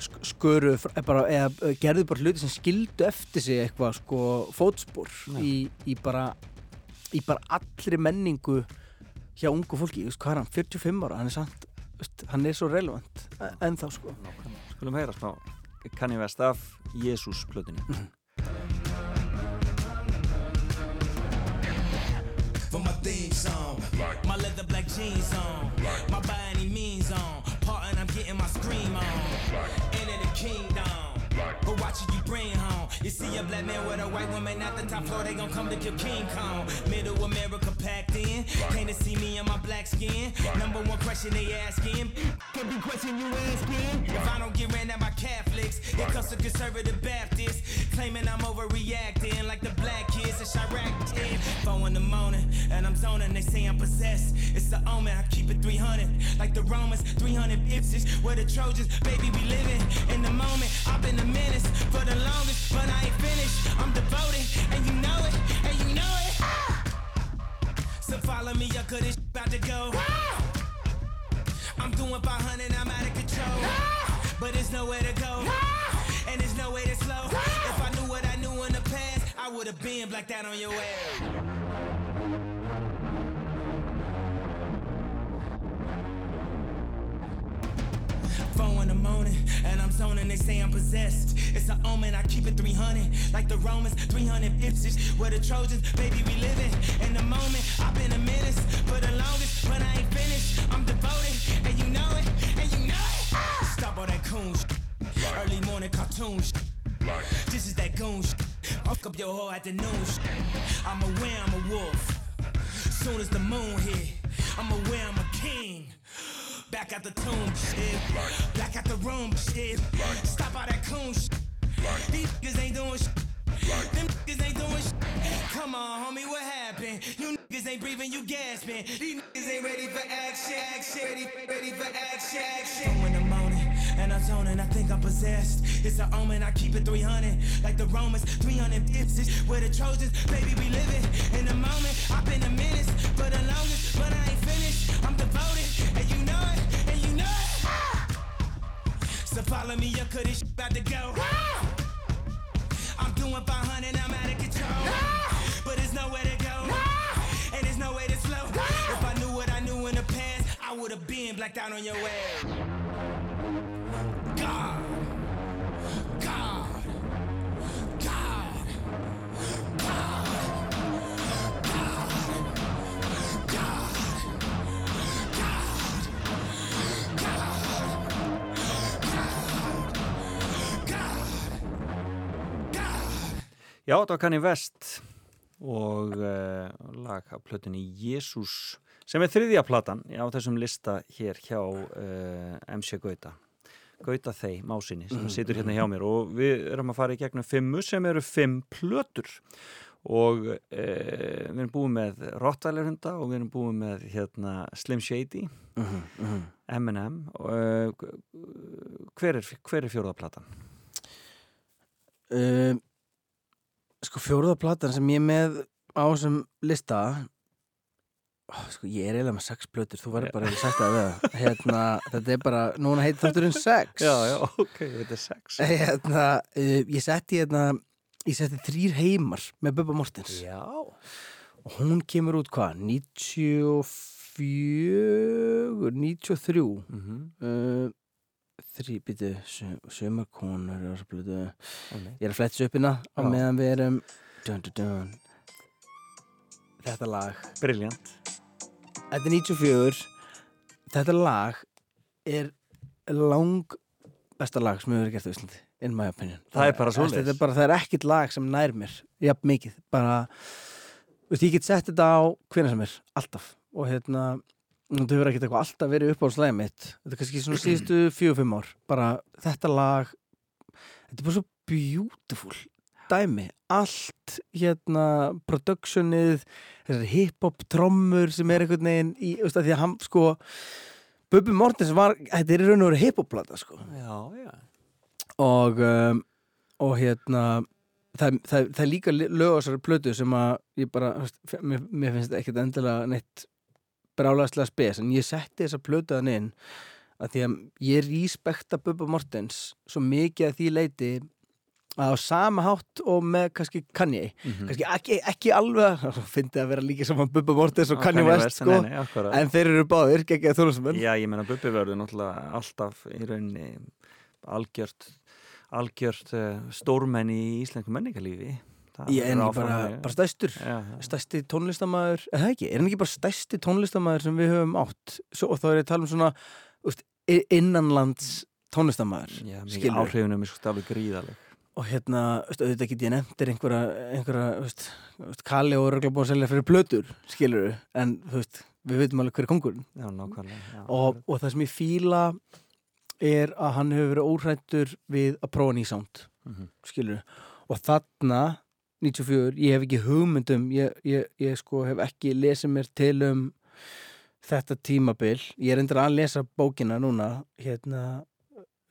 sk- sköru fr- bara, eða eh, gerðu bara hluti sem skildu eftir sig eitthvað sko fótspor í, í bara í bara allri menningu hjá ungu fólki, þú veist, hvað er hann, 45 ára hann er samt, þú veist, hann er svo relevant en þá sko Skulum heyra smá. Kanye West af Jésús plötunni. for my theme song. My leather black jeans on. See a black man with a white woman at the top floor, they gon' come to kill King Kong. Middle America packed in. Came to see me in my black skin. Number one question they asking. Could be question you asking. If I don't get ran at by Catholics, it comes to conservative Baptists. Claiming I'm overreacting like the black kids in Chirac. did. Four in the morning, and I'm zoning. They say I'm possessed. It's the omen. I keep it 300, like the Romans. 300 Ipsis, where the Trojans, baby, we living in the moment. I've been a menace for the longest, but I ain't finished. I'm devoted, and you know it, and you know it. So follow me, up, cause this about to go. I'm doing 500, I'm out of control. But there's nowhere to go. And there's no way to slow. If I knew what I knew in the past, I would have been blacked out on your ass. Four in the morning, and I'm zoning, they say I'm possessed. It's an omen, I keep it 300. Like the Romans, 300 bitches. Where the Trojans, baby, we living. In the moment, I've been a menace for the longest, but I ain't finished. I'm devoted, and you know it, and you know it. Ah! Stop all that coon shit. Early morning cartoon shit. This is that goon shit. Fuck up your whole afternoon shit. I'm aware I'm a wolf. Soon as the moon hit, I'm a aware I'm a king. Back at the tomb, shit. Back at the room, shit. Stop all that coon shit. These niggas ain't doing shit. Them niggas ain't doing shit. Come on, homie, what happened? You niggas ain't breathing, you gasping. These niggas ain't ready for action, action, ready, ready for action, action. Four in the morning, and I'm zoning, I think I'm possessed. It's an omen, I keep it 300. Like the Romans, 300 bitches. Where the Trojans, baby, we living. In the moment, I've been a menace for the longest, but I ain't finished. I'm devoted, So follow me up, cause this shit about to go. I'm doing 500, I'm out of control. But there's nowhere to go. And there's no way to slow. If I knew what I knew in the past, I would have been blacked out on your ass. Já, þetta var Kanye West og uh, lag af plötunni Jésús sem er þriðja platan á þessum lista hér hjá uh, MC Gauta. Gauta Þey, másinni, sem situr hérna hjá mér. Og við erum að fara í gegnum fimmu sem eru fimm plötur. Og uh, við erum búið með Rottweilerhunda og við erum búið með hérna, Slim Shady M&M hver er, er fjóraðaplatan? um, Sko fjóruða platan sem ég með á þessum lista ó, Sko ég er eiginlega með sex plötur Þú verður bara að sagt við það hérna, Þetta er bara, núna heitir þátturinn sex. Já, já, ok, þetta er sex. Hérna, uh, Ég setti hérna Ég setti þrýr heimar með Bubba Mortens. Já. Og hún kemur út hvað 94 93 mm -hmm. uh, þrý, býtu sömarkonur ég er að fletsa upp hérna Já. meðan við erum dun, dun, dun. þetta lag Briljant þetta er 94 þetta lag er lang besta lag sem hefur gert á Íslandi in my opinion. Það er bara bara, það er ekkit lag sem nær mér jafn mikið, bara veist, ég get sett þetta á hvenær sem er alltaf. Og hérna þetta hefur ekkert eitthvað alltaf verið upp á slæðið mitt. Þetta er kannski svona síðustu fjögur-fimm ár. Bara þetta lag þetta er bara svo beautiful dæmi, allt hérna productionið þessar hip-hop trommur sem er einhvern veginn í, veist, því að hann sko Bubbi Mortens var, þetta er í raun og veru hip-hop plata sko. Já, já. Og, um, og hérna það, það, það er líka lög á þessari plötu sem að ég bara, þú veist, mér, mér finnst þetta ekkert endilega neitt brálaðslega spes en ég setti þessa plötu þann inn að því að ég respekta Bubba Mortens svo mikið að því leiti að á sama hátt og með kannski Kanye. Mhm. kannski ekki, ekki alveg fyndi að vera líka saman Bubba Mortens og Kanye West sko, nei, nei, en þeir eru báðir geggjaði þólusmenn Já, ég menna Bubbi verður náttúrulega alltaf í rauninni algjört algjört uh, stórmenn í íslensku menningarlífi. Það ég er ekki bara, bara stæstur Já, já. stærsti tónlistamæður, er það ekki? Er hann ekki bara stærsti tónlistamæður sem við höfum átt? Svo, og þá er ég að tala um svona úst, innanlands tónlistamæður Já, mikið áhrifunum er sko alveg gríðaleg og hérna, veist, auðvitað get ég nefndir einhverja, einhverja veist, veist, Kali og Rögla búin að selja fyrir blötur skilur en þú veist, við veitum alveg hver er kongurinn Já, nákvæmlega og, og það sem ég fíla er að hann hefur verið óhrættur við að prófa ný sound Mhm. skilur og þarna 94, ég hef ekki hugmyndum ég, ég, ég sko hef ekki lesið mér til um þetta tímabil, ég er endur að lesa bókina núna hérna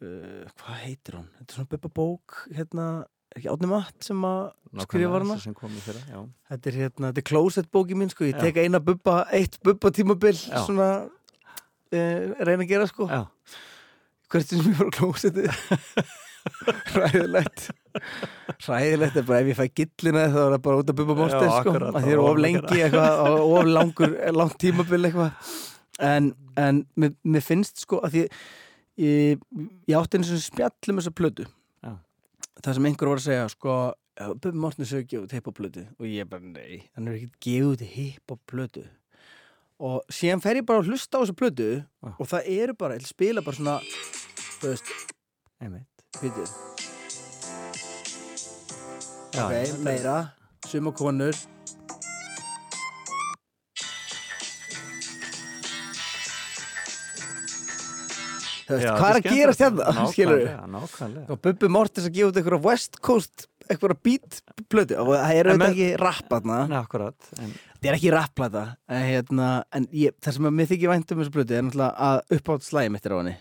uh, hvað heitir hún? Þetta er svona bubba bók hérna, ekki átni matt sem að skrifa hana. þetta er hérna, þetta er closet bóki mín sko, ég tek eina bubba, eitt bubba tímabil Já. svona uh, reyna að gera sko. Já. hvert sem ég fór á klósetti ræðilegt ræðilegt er bara ef ég fæ gillina þá er það bara út að bubba mórstæð Já, sko. að því er það of lengi eitthvað og of langur, langt tímabil eitthvað. En, en mér, mér finnst sko að því ég, ég átti einu sem spjallum þessa plötu. Já. það sem einhver var að segja sko Bubbi Mortens hefur gefið út hip-hop-plötu. Og ég bara nei, hann hefur ekkert gefið út hip-hop-plötu. Og síðan fer ég bara að hlusta á þessu plötu Já. og það eru bara, ég spila bara svona þú veist, Einmitt. Já, ok, meira, suma konur hvað er að hérna, skemmtilegt. skilur við Nákvæmlega, nákvæmlega. Bubbi Mortens að gefa út einhverja West Coast einhverja beat plötu og það er auðvitað ekki rapp þarna Nei, akkurat. Það er ekki rapplata en, hérna, en ég, það sem að mér þykir vænt um þessu plötu er náttúrulega að uppátt slæði mitt er á henni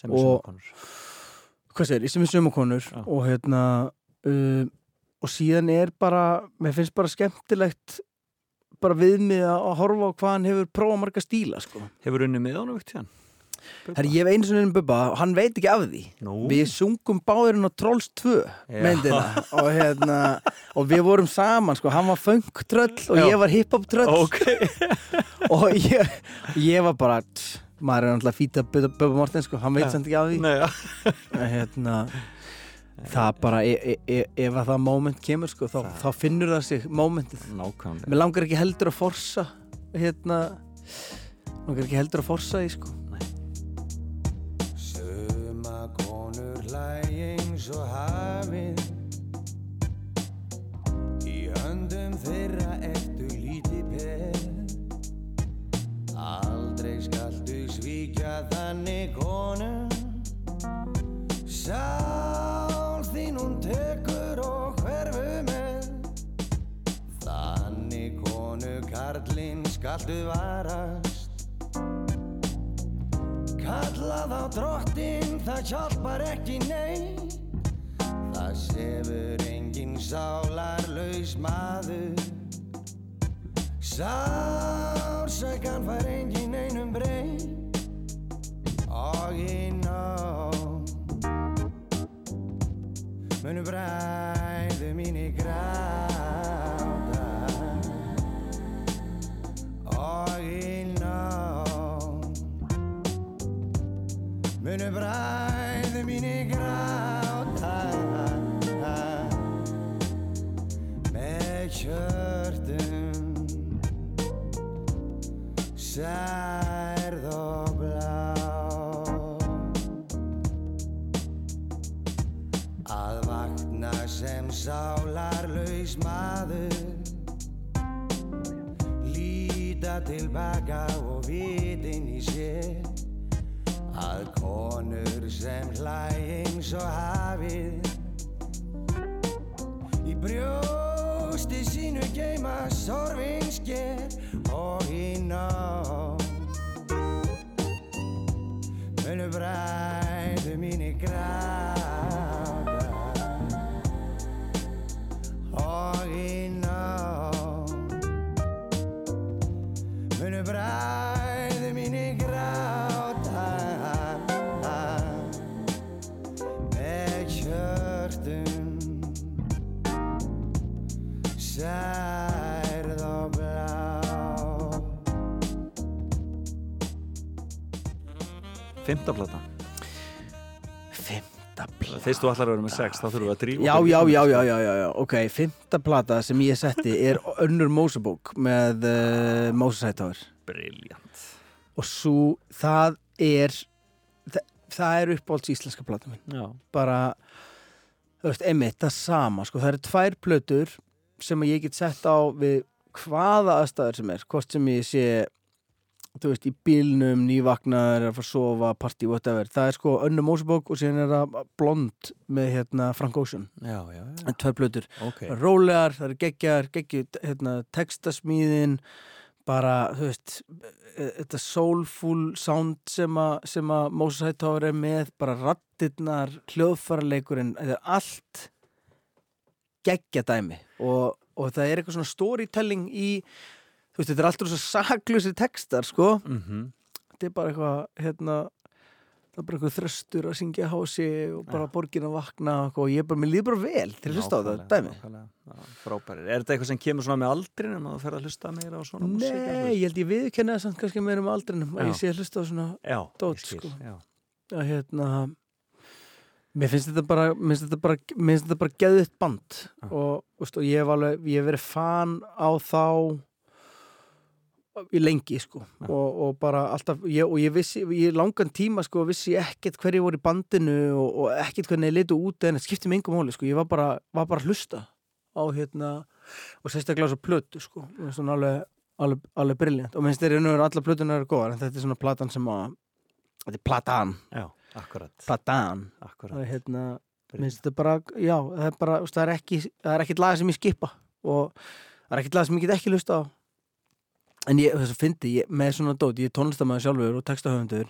sem er sjókonur. hvað segir, sem er sömukonur Já. og hérna uh, og síðan er bara mér finnst bara skemmtilegt bara viðmið að horfa á hvað hann hefur prófað marga stíla sko. Hefur unni með honum vikt hérna? Herri, ég hef einu sinni um Bubba og hann veit ekki af því Nú. við sungum báðurinn á Trolls 2 Já. myndina og hérna og við vorum saman sko, hann var funk-tröll og Já. ég var hip-hop-tröll Ok. og ég, ég var bara maður er náttúrulega fýta Bubba Morten sko, hann veit Já. samt ekki af því Nei. En hérna það bara, e, e, e, ef að það moment kemur sko, þá, þá finnur það sig momentið. Nákvæmlega. mér langar ekki heldur að forsa hérna langar ekki heldur að forsa því sko. Suma konur hlæg eins og hafið. Í höndum þeirra ertu lítið peð. Aldrei skaltu svíkja þannig konu Sál konu karlinn skaltu varast. Kallað á drottin, það hjálpar ekki nei Það sefur engin sálarlaus maður. Sársökan fær engin einum brey Og í nótt Munu bræðu mínir gráta Í nótt Munu bræðu mínir gráta Með hjörtum. Særð og blá. Að vakna sem sálarlaus maður tilbaka og vitin í sér. Að konur sem hlæg eins og hafið Í brjósti sínu geima sorfinsker og í nótt Munu bræðu mínir gráta Fymta plata. Fymta plata þú ætlar að vera með sex, þá þurfum við að drífa. Já, í já, það. já, já, já, já, já, ok, fymta plata sem ég setti er önnur Mósebók með uh, Moses Hightower Briljant. og svo það er það, það er uppáhalds íslenska plata minn Já. bara, þú veist, einmitt, það sama sko, það eru tvær plötur sem ég get sett á við hvaða aðstæður sem er, hvort sem ég sé þú veist, í bílnum, nývagnar að fara að sofa, party, whatever það er sko önnur Mósebók og síðan er það blond með hérna Frank Ocean Já, já, já. en tvær plötur Ok. rólegar, það eru geggjar, geggju hérna, textasmíðin bara, þú veist e- þetta soulful sound sem að sem að Moses Hightower er með bara rattirnar, hljóðfæraleikurinn þetta er allt geggja dæmi og, og það er eitthvað svona storytelling í veist, þetta er alltaf svo saklusi textar, sko Mm þetta er bara eitthvað hérna, það er bara eitthvað þröstur að syngja hási og bara Já. borgin að vakna og, og ég bara, mér líður bara vel til að hlusta á þetta dæmi Frábærir. Er þetta eitthvað sem kemur svona með aldrinum að þú fer að hlusta meira á svona músík? Nei, ég held ég viðkenna það samt kannski meira um aldrinum að ég sé að hlusta á svona Já, dót, skil, sko. já. að hérna mér finnst þetta bara mér finnst þetta bara, mér finnst þetta bara geðið band og, veist, og ég hef alveg ég hef verið fan á þá í lengi sko. Já. og, og bara alltaf ég, og ég vissi, ég langan tíma sko vissi ég ekkert hverju voru í bandinu og, og ekkert hvernig þeir litu út en þetta skipti mig engum móli sko, ég var bara, var bara að hlusta á hérna og sérstaklega svo plötu sko. Hún alveg, alveg, alveg briljant og minnst þeir eru allar plötunar eru góðar en þetta er svona platan sem að þetta er platan, Já, platan. Það er hérna minnst þetta bara, já, það er bara það er ekki, það er ekkit lag sem ég skipa og það er ekkit lag sem ég get ekki hlusta á en ég, þess að fyndi ég, með svona dót, ég er tónlistamæður sjálfur og textahöfundur,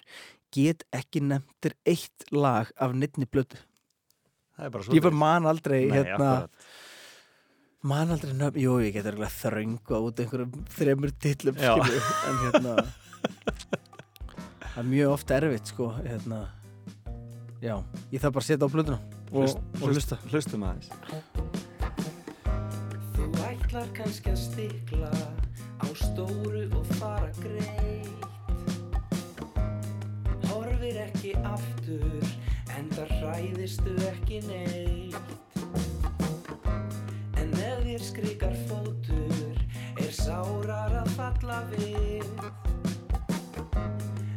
get ekki nefndir eitt lag af neittni blötu Það er bara svo. ég bara man aldrei Nei, hérna, akkurat. man aldrei nöfn, jú, ég get örgulega þröngu út einhverjum þremur tillum en hérna það er mjög ofta erfitt sko, hérna já, ég þarf bara að setja á blötuna og, Hlust- og hlusta Hlustum aðeins. Þú ætlar kannski að stikla á stóru og fara greitt. Horfir ekki aftur en það hræðistu ekki neitt. En ef þér skrikar fótur er sárar að falla við.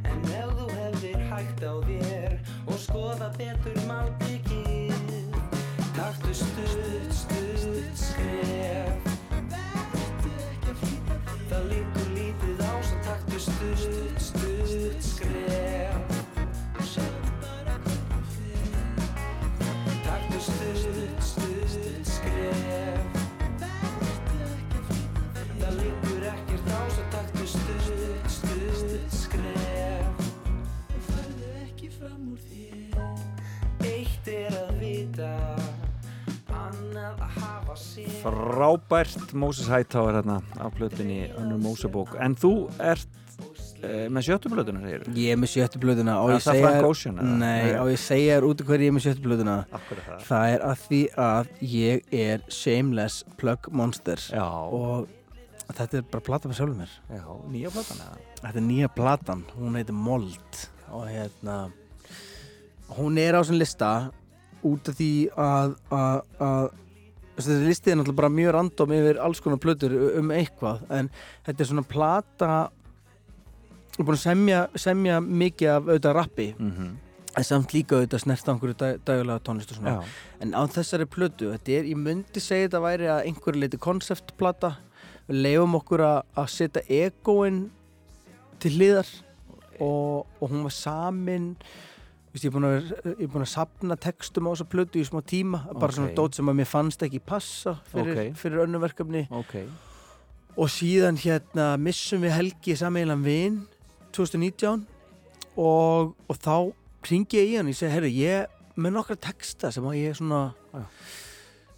En ef þú hefðir hægt á þér og skoða betur málbyggið Taktu stutt, stutt skref lítur lítið á svo taktu stutt, Frábært. Moses Hightower hérna á plötunni önnur Mosebók. En þú ert uh, með sjöttu plötuna, segir þú? Ég er með sjöttu blöðuna og og ég segja þér út af hverju ég er með sjöttu blöðuna Akkur er það. Er að því að ég er shameless plug monster. Já, og þetta er bara plata með sjálfur mér. Já, nýja platan eða? Þetta er nýja platan, hún heitir Mold. Og hérna hún er á þessum lista út af því að, að, að þessi listið er náttúrulega bara mjög random yfir alls konar plötur um eitthvað en þetta er svona plata er búin að semja, semja mikið af auðvitað rappi Mm en samt líka auðvitað snert á einhverju dag, daglega tónlist og svona. Já, en á þessari plötu, þetta er, ég myndi segja þetta væri að einhverju leiti konceptplata. Við leifum okkur að setja egoinn til hliðar og, og hún var samin Vist, ég er búin að, er búin að sapna textum á þessa plötu í smá tíma bara Ok. svona dót sem að mér fannst ekki passa fyrir, Ok. fyrir önnu verkefni ok. og síðan hérna missum við Helgi sameiginlega vin 2019 og, og þá ringi ég í hann og ég segi, herru, ég með nokkra texta sem að ég svona Já.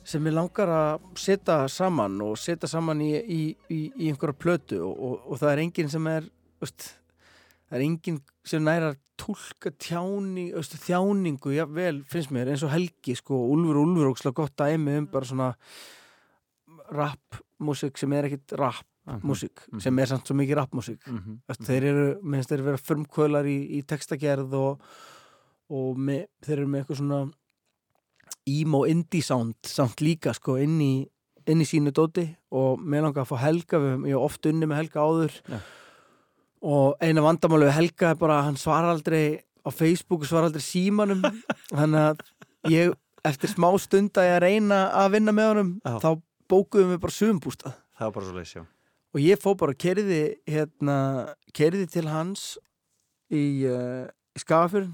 sem ég langar að setja saman og setja saman í, í, í, í einhverja plötu og, og, og það er enginn sem er veist, það er enginn sem næra að tólka tjáning, veist, þjáningu, já vel finnst mér eins og Helgi sko, Úlfur og Úlfur ókslega gott dæmi um bara svona rap músík sem er ekkit rap Mhm. músík Mhm. sem er samt svo mikið rapmúsík Mhm. mm þeir eru, minnst þeir vera frumkvölar í, í textagerð og, og með, þeir eru með eitthvað svona emo indie sound samt líka sko inn í inn í sínu dóti og mér langar að fá Helga við, ég hef oft unni með Helga áður Já. Og eina vandamálu við Helga er bara að hann svarar aldrei á Facebook og svarar aldrei símanum þannig að ég eftir smá stund að ég reyna að vinna með honum Já. þá bókuðum við bara sumbústað Það var bara svo leys, já. og ég fó bara kerði hérna, kerði til hans í, uh, í Skafafjörn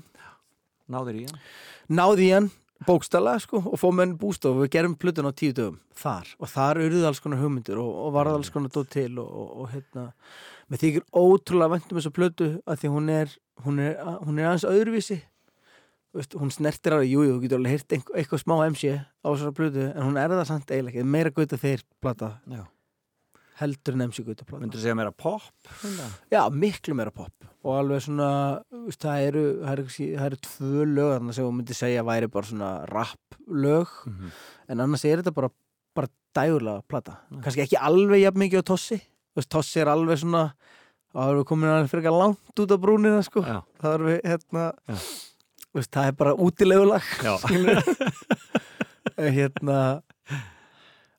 Náður í hann. náði í hann bókstala sko, og fóð með hann bústof og við gerum plötun á tíu dögum þar og þar urðuð alls konar hugmyndir og, og varð alls konar dót til og, og, og hérna með þykir ótrúlega væntum þessa plötu að því hún er hún er, hún er aðeins öðruvísi. Þú Veist, hún snertir að, jú, jú, þú getur alveg einhver, eitthvað smá MC á þessara plötu en hún er það samt eiginlega ekki, meira gauta þeir plata. Já. Heldur en MC Gauta plata Myndur þú segja meira pop? Já, miklu meira pop og alveg svona, þú veist, það eru það eru, það eru tvö lög þarna sem þú myndir segja væri bara svona rap lög Mhm. en annars er þetta bara, bara dægulega plata kannski ekki alveg jafn mikið á Tossi Þú veist, Tossi er alveg svona þá erum við komin alveg frekar langt út af brúnina sko. Já. það erum við hérna veist, það er bara útilegulag Já. En hérna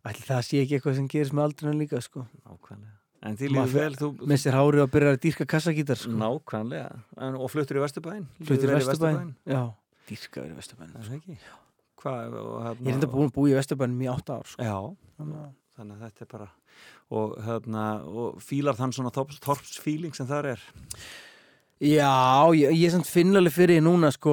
ætli það sé ekki eitthvað sem gerist með aldrinu líka sko. Nákvæmlega En því líður vel, þú missir hárið og byrjar að dýrka kassagítar sko. Nákvæmlega en, Og fluttur í Vesturbæinn Fluttir í Vesturbæn Já, dýrkaður í Vesturbæn Er það ekki? Hvað, og, hérna, Ég er enda búin að búa í Vesturbænum í átta ár sko. Já, Þannig að- þannig að þetta er bara og, hérna, og fílar þann svona torpsfíling sem þar er Já, ég, ég samt finnalega fyrir því núna sko,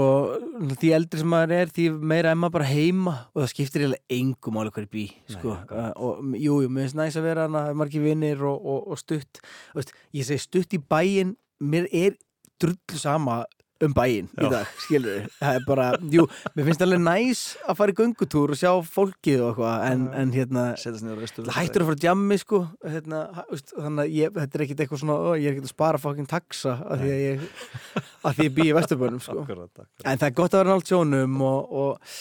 því eldri sem maður er því meira er maður bara heima og það skiptir eiginlega engum máli hverju bí sko. uh, og jú, jú, mér finnst næs að vera hana margir vinnir og, og, og stutt Þú veist, ég segi stutt í bæinn mér er drullu sama um bæinn í dag, skilur það er bara, jú, mér finnst alveg næs að fara í göngutúr og sjá fólkið og eitthvað en, en hérna, hættur að fara að jammi sko hérna, þannig að ég, þetta er ekkit eitthvað svona ó, ég er ekkit að spara fokkin taxa af því að ég, að því ég bý í vesturbönum sko. En það er gott að vera nált sjónum og, og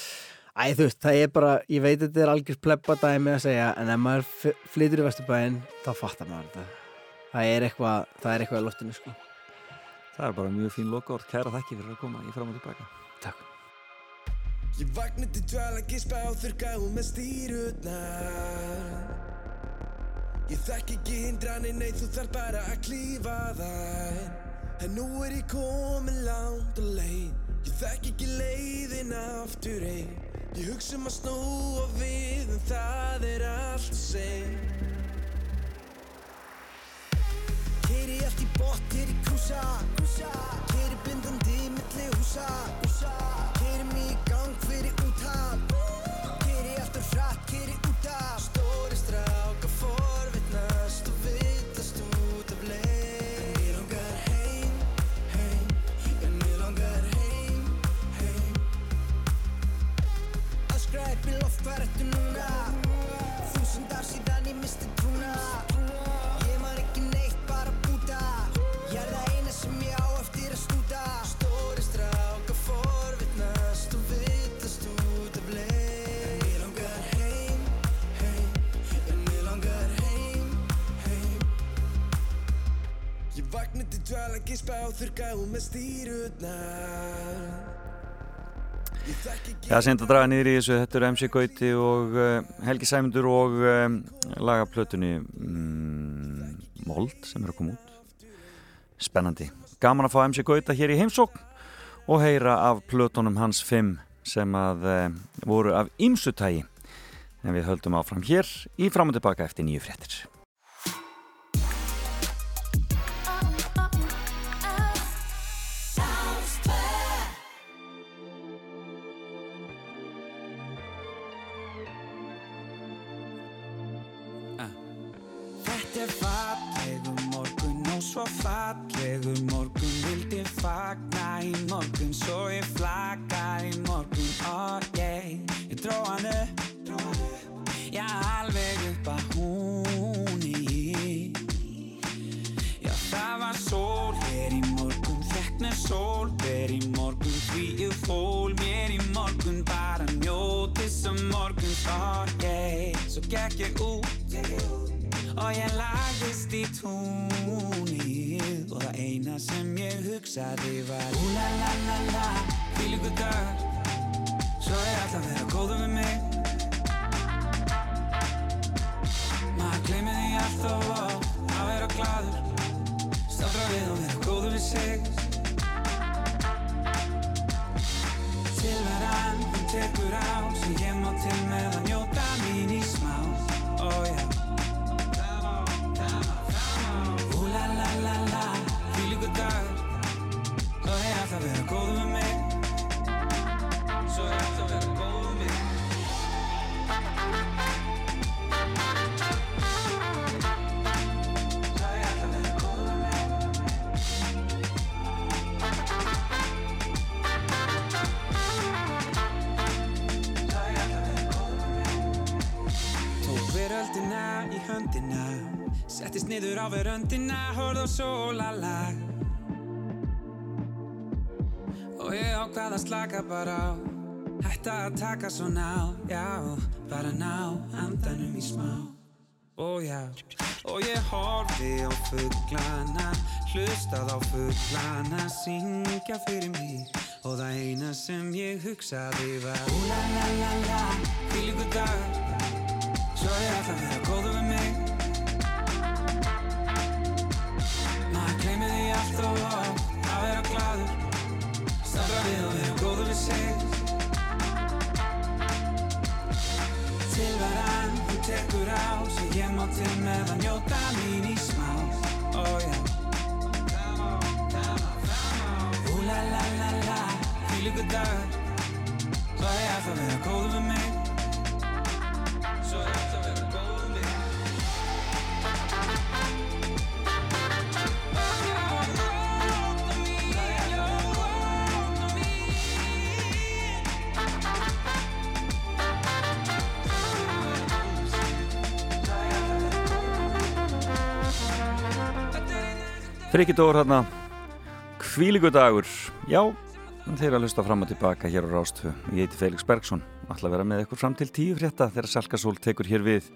æ, þú veist, það er bara ég veit að þetta er algjör plebbadæmi að segja en ef maður flytur í vesturbæin þá fattar maður þetta. Það er eitthvað, það er eitthvað. Það er bara mjög fín lokaord Kæra þakki fyrir að koma í fram og tilbaka. Takk. Ég vakna til dvala, gispa og þurrka og með stýrutnar Ég þekk ekki hindranir, nei þú þarf bara að klífa þær. En nú er ég komin langt og leið. Ég þekk ekki leiðin aftur heim Ég hugsa um að snúa við en það er allt sem Keiri allt í bótt, keiri krúsa Keiri blindandi milli húsa Keiri dvala, gispa og með stýrutnar ekki Já, seint að draga niður í þessu, þetta eru MC Gauti og uh, Helgi Sæmundur og um, lagaplötunni mm, Mold sem er að koma út. Spennandi. Gaman að fá MC Gauta hér í heimsókn og heyra af plötunum hans fimm sem að uh, voru af ýmsutægi. En við höldum áfram hér í fram og tilbaka eftir nýju fréttir. Í smá. Ó já, og ég horfi á fugglana Hlustað á fugglana Syngja fyrir mig. Og það eina sem ég hugsaði var Ú la la la hvílíku dag Svo ég ætla að vera góður við mig. Maður gleymið því allt og oft til með að njóta mín í smá Ó já Ú la la la la, hvílíku dagur Svo ég ætla að vera góður við mig Svo ég ætla að vera Frikidór hérna. Kvílíku dagur Já, þeir að hlusta fram og tilbaka hér á Rástfu Ég heiti Felix Bergsson. Ætla að vera með ykkur fram til tíu frétta þegar Salkasól tekur hér við.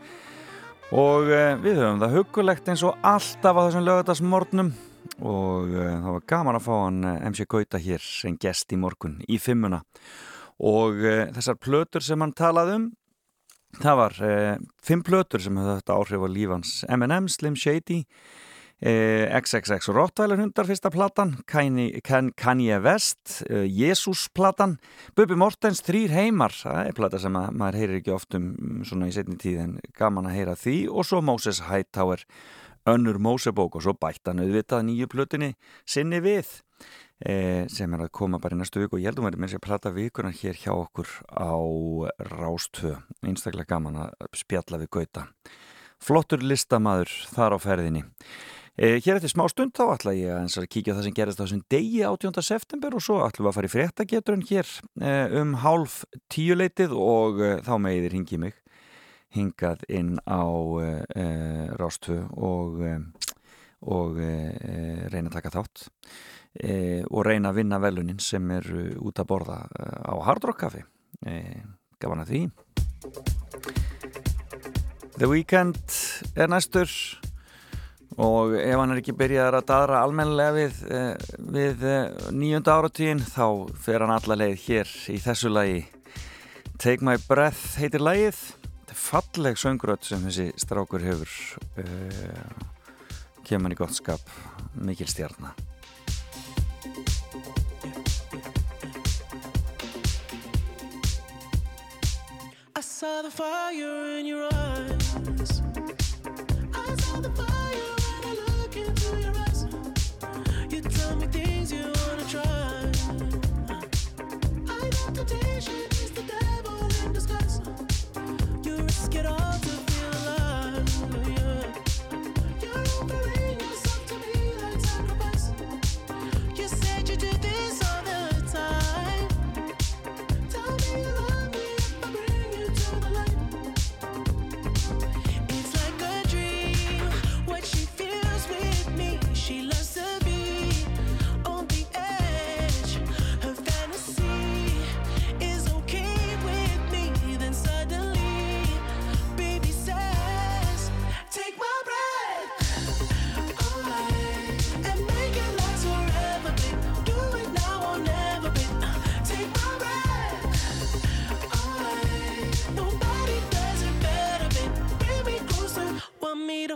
Og eh, við höfum það hugulegt eins og alltaf á þessum lögadagsmornum og eh, það var gaman að fá hann eh, MC Gauta hér sem gest í morgun í fimmuna. Og eh, þessar plötur sem hann talaði um það var eh, fimm plötur sem höfðu þetta áhrif á lífans M&M, Slim Shady XXX Rottweiler hundar fyrsta platan Kanye, Kan- Kanye West eh, Jesus platan Bubi Mortens Þrýr heimar það er plata sem að, maður heyrir ekki oft um mm, svona í setni tíð en gaman að heyra því og svo Moses Hightower önnur Mosebók og svo bættan auðvitað nýju plötunni sinni við eh, sem er að koma bara í næstu viku og ég heldum að mér sé að plata vikuna hér hjá okkur á Rástvö einstaklega gaman að spjalla við Gauta. Flottur listamaður þar á ferðinni. Eh, hér eftir smá stund þá ætla ég að, kíkja það sem gerist þessum degi 18. september og svo ætlum við að fara í fréttageturinn hér eh, um hálf tíuleitið og eh, þá meðir hingi mig hingað inn á eh, Rástu og, eh, og eh, reyna að taka þátt eh, og reyna að vinna velunin sem er eh, út að borða eh, á Hard Rock Café eh, gaman að því The Weeknd er næstur og ef hann er ekki byrjaðar að daðra almennilega við, eh, við eh, nýjönda áratíðin þá fer hann alla leið hér í þessu lagi. Take My Breath heitir lagið. Þetta er falleg söngrödd sem þessi strákur hefur uh, kemur hann í gott skap. Mikil stjarnar I saw the fire in your eyes.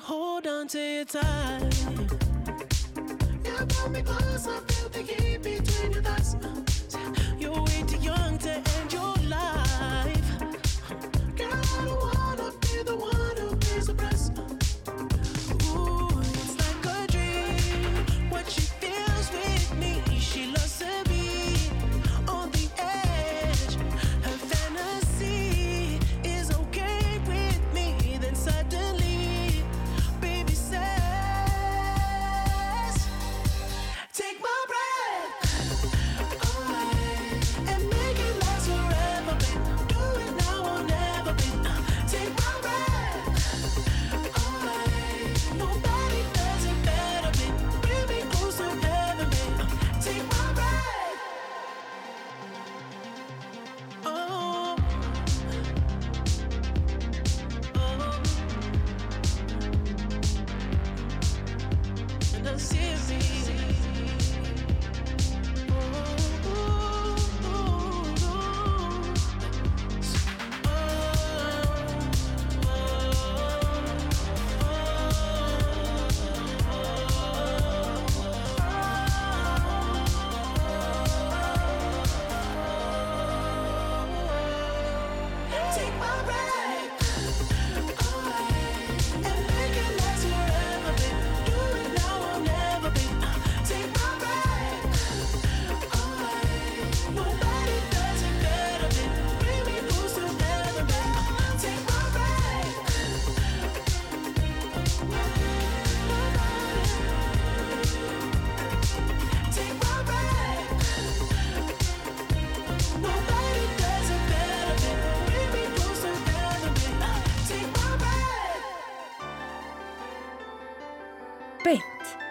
To hold on to you tight. Yeah, pull me closer. Feel the heat between your thighs. You're way too young to end your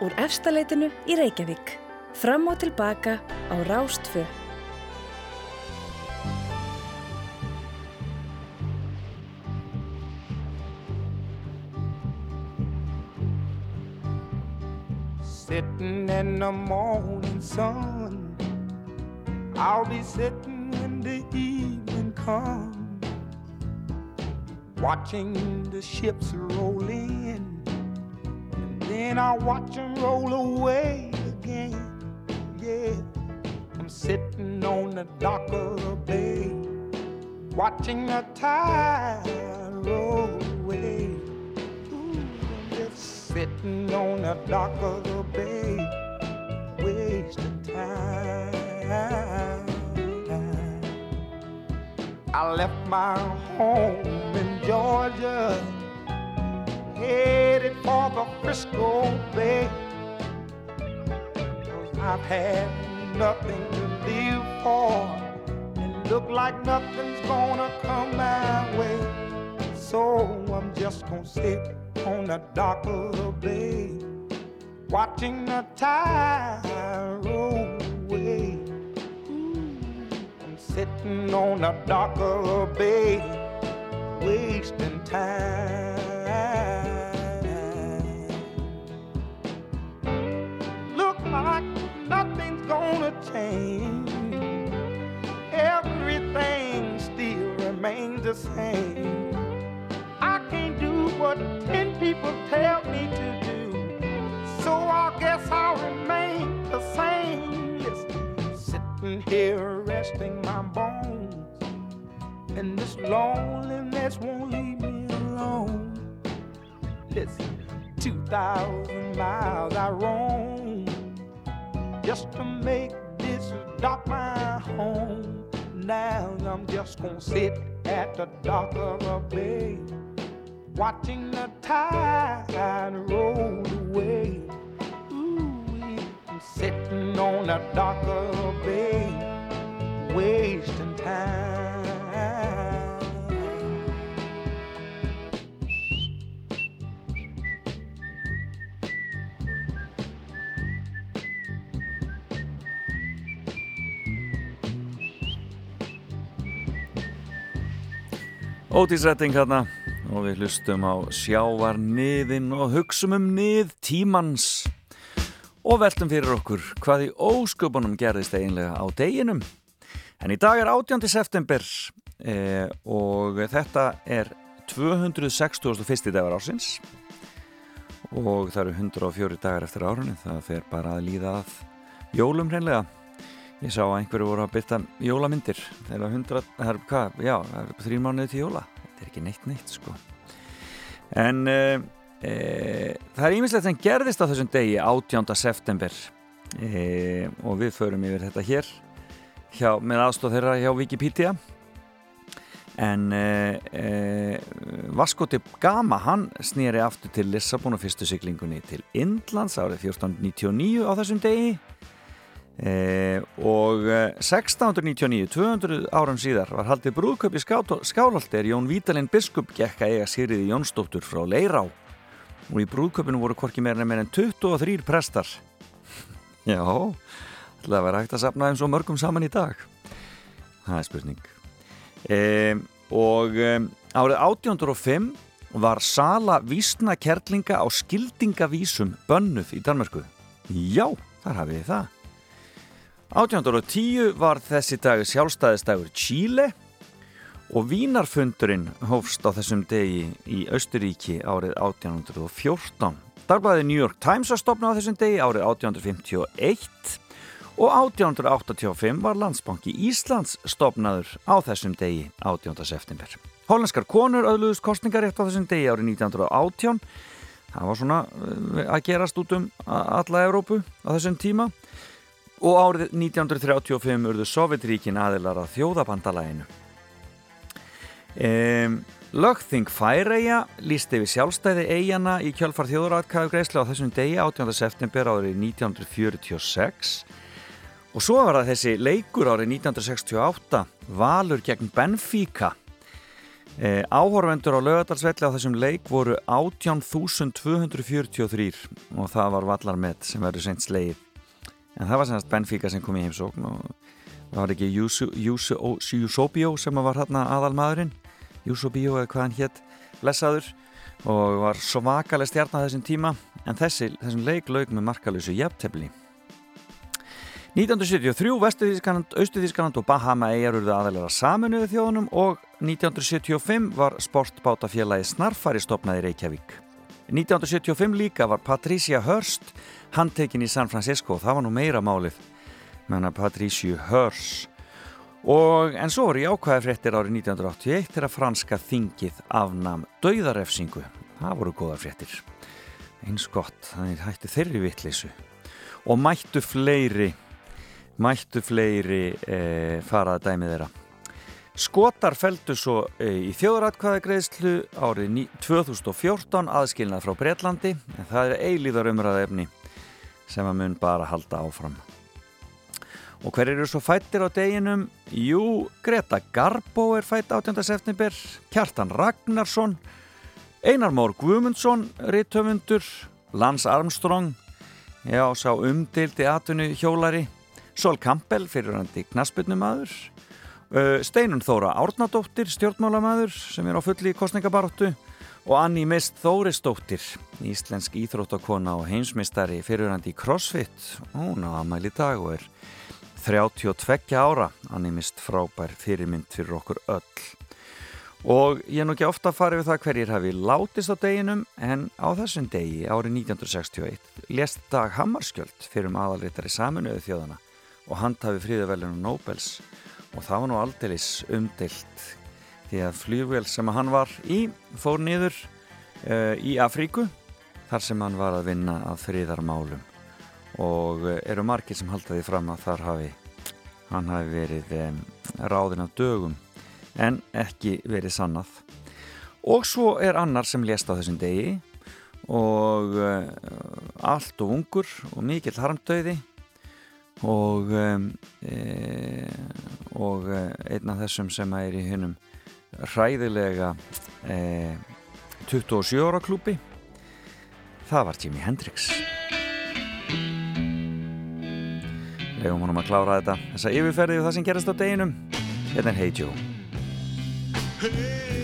úr efstaleitinu í Reykjavík. Fram og tilbaka á Rástfö. Sitting in the morning sun. I'll be sitting when the evening comes. Watching the ships roll in. And then I'll watch Watching the tide change. Everything still remains the same. I can't do what ten people tell me to do. So I guess I'll remain the same. Listen, sitting here resting my bones. And this loneliness won't leave me alone. Listen, 2,000 miles I roam just to make dock my home. Now I'm just gonna sit at the dock of a bay, watching the tide roll away. Ooh, I'm sitting on the dock of a bay, wasting time. Ótísrætting hérna og við hlustum á sjávar niðin og hugsum um nið tímans og veltum fyrir okkur hvað í ósköpunum gerðist eiginlega á deginum. En í dag er 18. september eh, og þetta er 261. dagar ársins og það eru 104 dagar eftir árunni það fer bara að líða að jólum hreinlega. Ég sá að einhverju voru að byrta jólamyndir þegar hundra, hvað, já, þrjum mánuði til jóla. Þetta er ekki neitt neitt, sko. En e, e, það er ímislegt sem gerðist á þessum degi, 18. september e, og við förum yfir þetta hér hjá, með aðstóð þeirra hjá Wikipedia. En de Gama, hann snýri aftur til Lissabon og fyrstu syklingunni til Indlands árið 1499 á þessum degi. Eh, og 1699, 200 árum síðar var haldið brúðköp í Skálholti er Jón Vítalinn biskup gekk að eiga Sýriði Jónsdóttur frá Leirá. Og í brúðköpinu voru korki meira meira en 23 prestar. Já það var hægt að sapna eins og mörgum saman í dag. Það er spurning. Eh, og eh, árið 1805 var sala vísna kerlinga á skildingavísum bönnuð í Danmarku Já, þar hafið þið það 1810 var þessi dag sjálfstæðisdagur Chile og Vínarfundurinn hófst á þessum degi í Östuríki árið 1814. Dagblæði New York Times var stopnað á þessum degi árið 1851 og 1885 var landsbanki Íslands stopnaður á þessum degi 18. september. Hollandskar konur öðluðust kostningarétt á þessum degi árið 1918. Það var svona eh, að gerast út um alla Európu á þessum tíma og árið 1935 urðu Sovjetríkin aðilar að þjóðabandalæginu. Um, Lögþing Færeia lísti við sjálfstæði eigana í kjölfar þjóðratkæðu greiðsla á þessum degi 18. september árið 1946 og svo var það þessi leikur árið 1968 Valur gegn Benfica Eh, áhorfendur á lögadalsvelli á þessum leik voru 18.243 og það var vallarmet sem verður seint sleið en það var semast Benfica sem kom í heimsókn og það var ekki Jusubio sem var hérna aðalmaðurinn? Jusubio eða hvað hann hétt blessaður og var svakalega stjarn á þessum tíma. En þessi, þessum leik lauk með markalösu jafntefni 1973 Vestuðískaland, Austuðískaland og Bahama eigjar urðu aðalega saminuðu þjóðunum og 1975 var sportbátafélagi Snarfari stopnaði Reykjavík 1975 líka var Patricia Hearst handtekinn í San Francisco. Það var nú meira málið menna Patricia Hearst. Og en svo voru jákvæði fréttir árið 1981 þegar franska þingið afnam dauðarefsingu. Það voru góða fréttir. Eins gott, það hætti þeirri vittlisu og mættu fleiri mættu fleiri e, faraða dæmið þeirra Skotar feldu svo e, í þjóðratkvæðagreðslu árið ní- 2014 aðskilnað frá Bretlandi en það er eilíðar umræða efni sem að mun bara halda áfram. Og hver eru svo fættir á deginum? Jú, Greta Garbo er fætt 18. september, Kjartan Ragnarsson, Einar Mór Guðmundsson, Rittöfundur, Lance Armstrong, já, sá umdildi atvinnu hjólari, Sol Campbell, fyrirhandi knasputnumadur, Steinun Þóra Árnadóttir, stjórnmálamæður sem er á fulli í kostningabaráttu og Anni Mist Þórisdóttir, íslensk íþróttakona og heimsmystari fyrirhandi í CrossFit. Hún á aðmæli dag og er 32 ára, Anni Mist frábær fyrirmynd fyrir okkur öll. Og ég er nú ekki ofta að fara yfir það hverjir hafi látist á deginum en á þessum degi árið 1961 lést Dag Hammarskjöld fyrir um aðalritari saminuðu þjóðana og handhafi fríðavelunum Nobels og það var nú aldeilis umdilt því að flugvél sem hann var í fór niður uh, í Afríku þar sem hann var að vinna að fríðarmálum og uh, eru margir sem halda því fram að þar hafi hann hafi verið um, ráðin af dögum en ekki verið sannað. Og svo er annar sem lést á þessum degi og uh, allt og ungur og mikill harmdauði og um, e, og e, einn af þessum sem er í hennum hræðilega e, 27 ára klúpi það var Jimi Hendrix. Legum honum að klára þetta þessa yfirferði og það sem gerast á deginum. Hérna er Hey Joe. Hey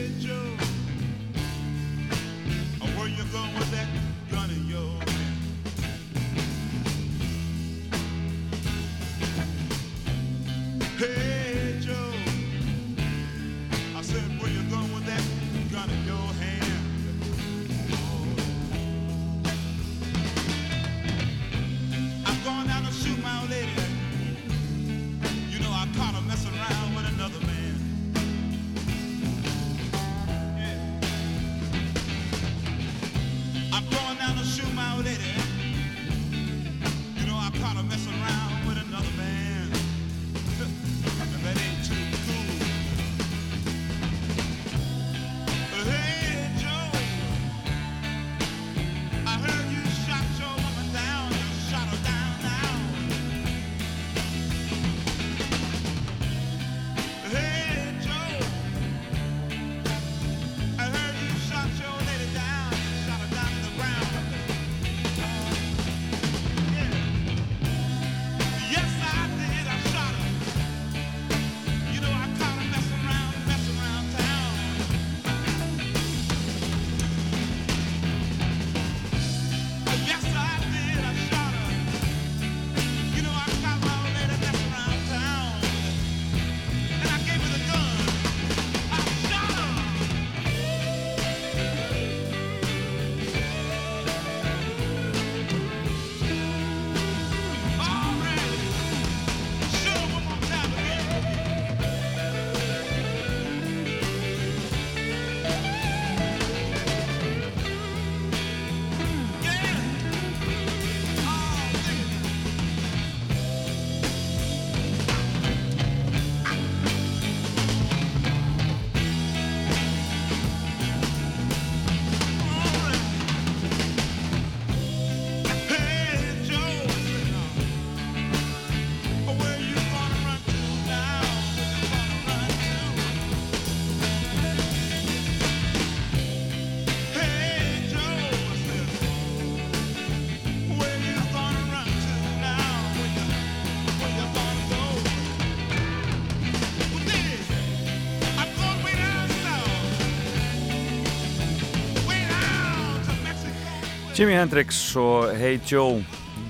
Jimi Hendrix og Hey Joe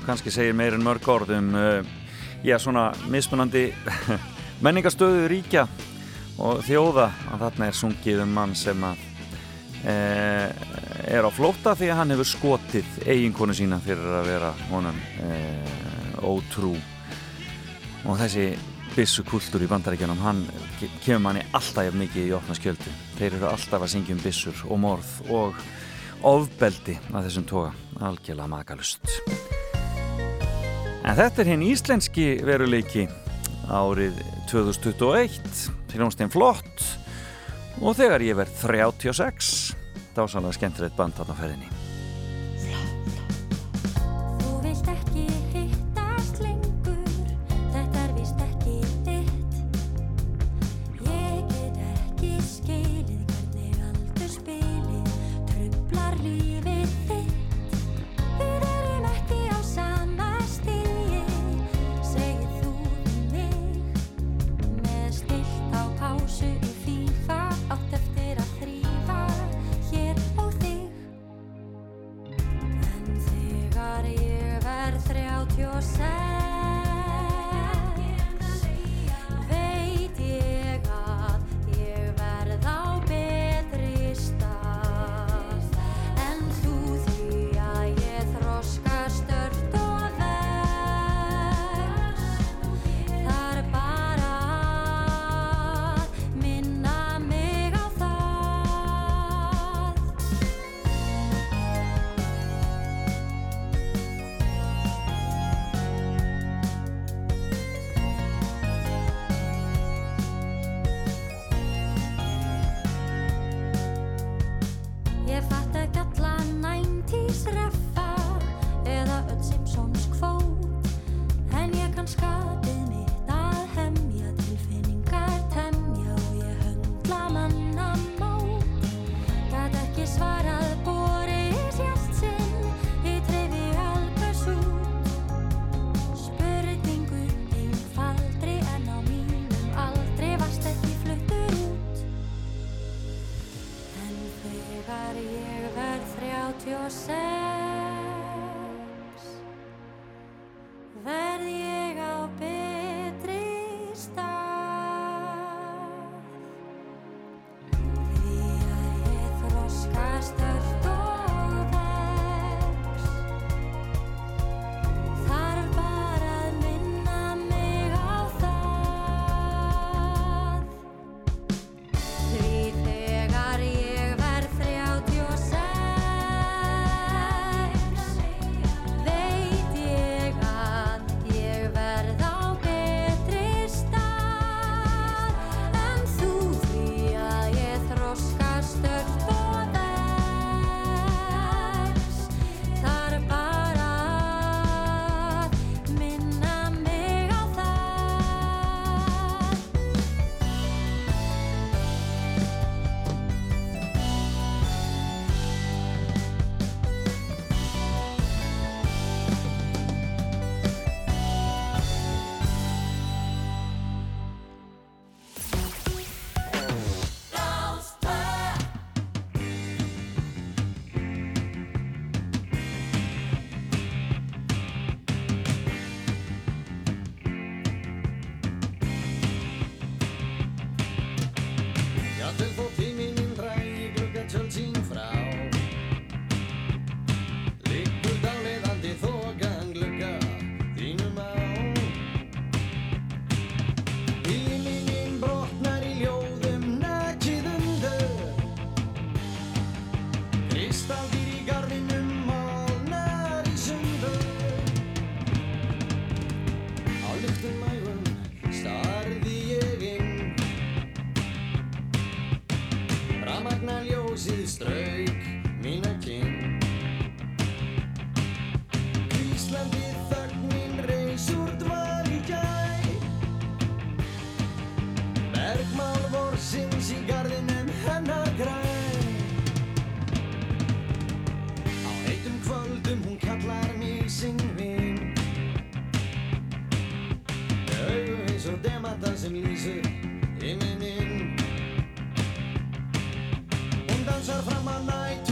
kannski segir meir en mörg orð um uh, já, svona mismunandi menningastöðu ríkja og þjóða að þarna er sungið um mann sem að uh, er á flóta því að hann hefur skotið eiginkonu sína fyrir að vera honum uh, ótrú. Og þessi byssu kultúr í bandaríkjanum hann ke- kemur manni alltaf mikið í opna skjöldu. Þeir eru alltaf að syngja um byssur og morð og ofbeldi að þessum toga, algjörlega makalust en þetta er hinn íslenski veruleiki. Árið 2021 hljónstein flott. Og þegar ég verð 36 dásanlega skemmtilegt band þarna ferðinni Ramagna ljósið strauk mína kinn. Íslandi þögnin reis úr dval í gæ Bergmál vorsins í garðinum hennar græn. Á heitum kvöldum hún kallar mig sinn vinn Augu eins og demata sem lýsir himinin Hún dansar fram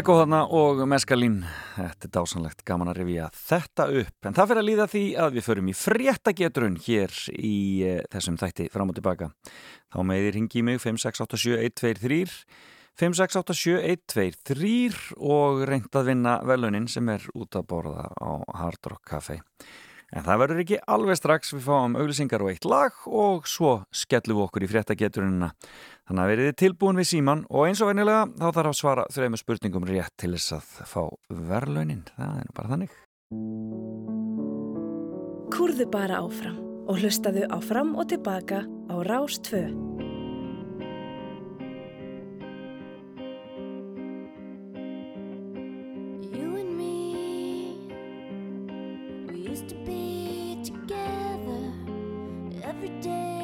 Beko þarna og meskalín. Þetta er dásanlegt gaman að revja þetta upp. En það fyrir að líða því að við förum í fréttagetrun hér í eh, þessum þætti fram og tilbaka. Þá meðir hingi í mig 5687123 5687123 og reynd að vinna velunin sem er út að borða á Hard Rock Café En það verður ekki alveg strax við fáum auglisingar og eitt lag og svo skellum við okkur í fréttageturunina. Þannig að verið tilbúin við síman og eins og venilega þá þarf að svara þrejum spurningum rétt til þess að fá verðlaunin. Það er nú bara þannig. Kúrðu bara áfram og hlustaðu áfram og tilbaka á Rástföð. every day.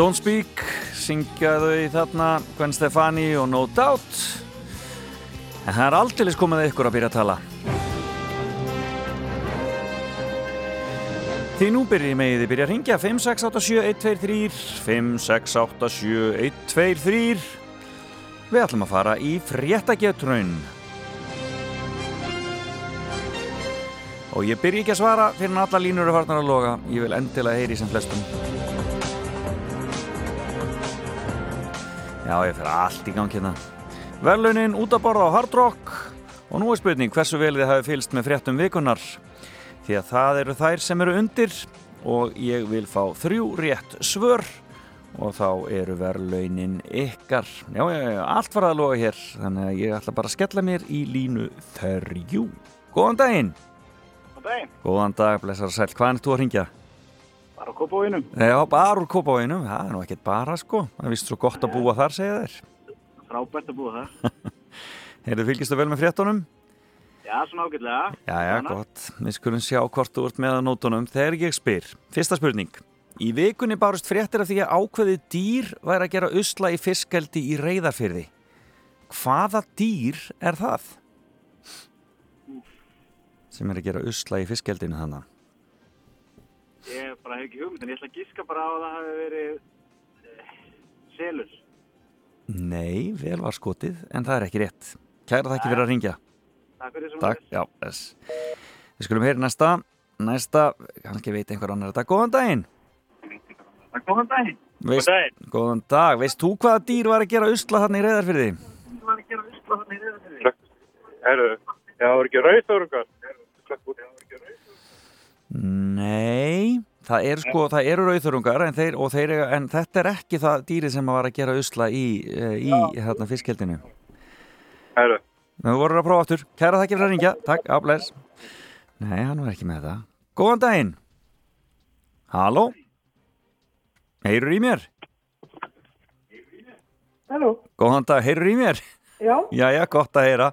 Don't Speak syngja þau þarna Gwen Stefani og No Doubt. En það er aldeilis komið að ykkur að byrja að tala. Því nú byrjið megið þið byrja að ringja 5687123 5687123 Við ætlum að fara í fréttagetraun Og ég byrji ekki að svara fyrir en alla línur eru farnar að loga. Ég vil endilega heyri sem flestum Já, ég fyrir allt í gang hérna. Verlunin út að borða á Hard Rock. Og nú er spurning hversu vel þið hafi fylst með fréttum vikunar Því að það eru þær sem eru undir Og ég vil fá þrjú rétt svör. Og þá eru verlunin ykkar. Já, já, já, allt var að loga hér. Þannig að ég ætla bara að skella mér í línu þrjú. Góðan daginn. Góðan daginn, Góðan dag, blessar sæl, hvaðan er þú að ringja? Bara á kópáinum. Já, bara úr Kópavóinu, það er nú ekkert bara sko, það er vist svo gott að búa þar, segja þér. Frábært að búa það. Heyrðu, fylgistu vel með fréttunum? Já, svona ágætlega. Já, já, gott. Við skulum sjá hvort þú ert með að nótunum þegar ég spyr. Fyrsta spurning. Í vikunni bárust fréttir af því að ákveðið dýr væri að gera usla í fiskeldi í reyðarfyrði. Hvaða dýr er það? Sem er að gera usla í fiskeldinu þannig. Ég bara hef ekki hugmynd, en ég ætla að giska bara á að það hafi verið eh, selur. Nei, vel var skotið, en það er ekki rétt. Kæra þakki fyrir að ringja. Takk fyrir þessu Takk, já, þess. Við skulum heyra næsta. Næsta, kannski veit einhver annar þetta. Góðan daginn. Takk, góðan daginn. Veist, Góðan daginn. Góðan dag. Veist þú hvaða dýr var að gera usla þarna í reyðarfyrði? Það var að gera usla þannig í reyðarfyrði. Herru, já, það voru ekki rauðþörungar. Nei, það eru sko, það eru rauðþörungar en, þeir, og þeir, eiga- en þetta er ekki það dýri sem var að gera usla í, eh, í hérna, fiskkeldinu. Herru, Við vorum að prófa aftur. Kæra þakki fyrir að ringja. Takk, áblæs. Nei, hann var ekki með það. Góðan daginn. Halló? Heyrur í mér? Halló, Góðan dag, heyrur í mér? já, Jæja, gott að heyra.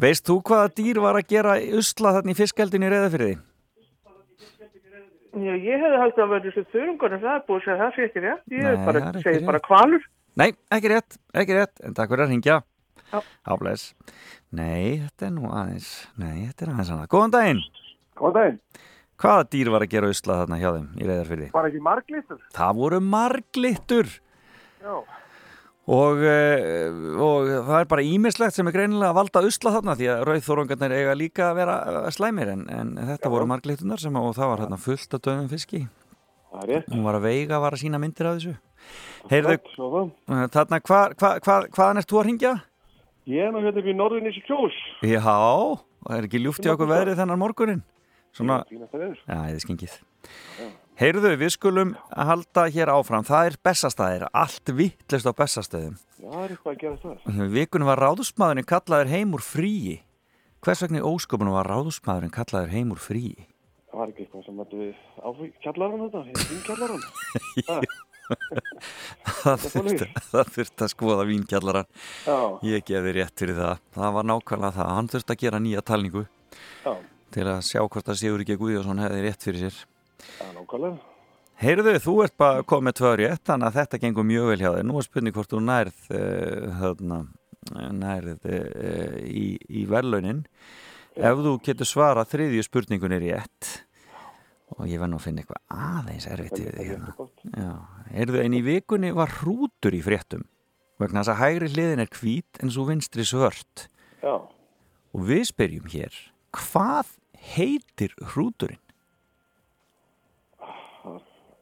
Veist þú hvaða dýr var að gera usla þarna í fiskkeldinu í reyðafyrði? Já, ég hefði haldið að vera þessu þurrungur en það er búið að segja það sé ekki rétt. Ég Nei, bara, ekki segi rétt. bara kvalur. Nei, ekki rétt, ekki rétt, en takk fyrir að ringja. Já. Áblæs. Nei, þetta er nú aðeins, nei, þetta er aðeins annað. Góðan daginn. góðan daginn. Hvaða dýr var að gera usla þarna hjá þeim í reyðarfyrði? Var ekki marglítur? Það voru marglittur. Já. Og, eh, og það er bara ímislegt sem er greinilega að valda usla þarna því að rauðþórangarnir eiga líka að vera eh, slæmir en, en þetta voru marglittunar sem og það var hérna fullt af döðum fiski. Það rétt. Hún var að veiga að sína myndir af þessu. Heyrðu, eh, þarna, hva, hva, hva, hvaðan ert þú að ringja? Ég er nú hérna upp í norðinni í kjós. Já, það er ekki ljúft í okkur veðrið þennan morgunin. Svona, já, það er skingið. Heyrðu, við skulum halda hér áfram. Það er bestastæðir, allt vittlust á bestastöðum. Já, það er eitthvað að gera það. Vikunum var ráðusmaðurinn kallaður heim úr fríi. Hvers vegna í ósköpunum var ráðusmaðurinn kallaður heim úr fríi? Það var ekki eitthvað sem ættu við á kjallaran þetta, kjallaran. það, þurfti að skoða vínkjallaran. Já. Ég gefði rétt fyrir það. Það var nákvæmlega það. Hann þurfti að gera nýja talningu Já. til að sjá hvort að Sigur ekki Guðjónsson hefði rétt fyrir sér. Já, nákvæmlega. Heyrðu, þú ert bara komið með tvö rétt, þannig að þetta gengur mjög vel hjá þér. Nú er spurning hvort þú nærð, þarna, nærð uh, í, í verðlaunin. Ef þú getur svarað þriðju spurningunni rétt, og ég verð nú að finna eitthvað aðeins erfitt yfir því hérna. Heyrðu, en í vikunni var hrútur í fréttum, vegna þess að hægri hliðin er hvít en svo vinstri svört. Já. Og við spyrjum hér, hvað heitir hrúturinn?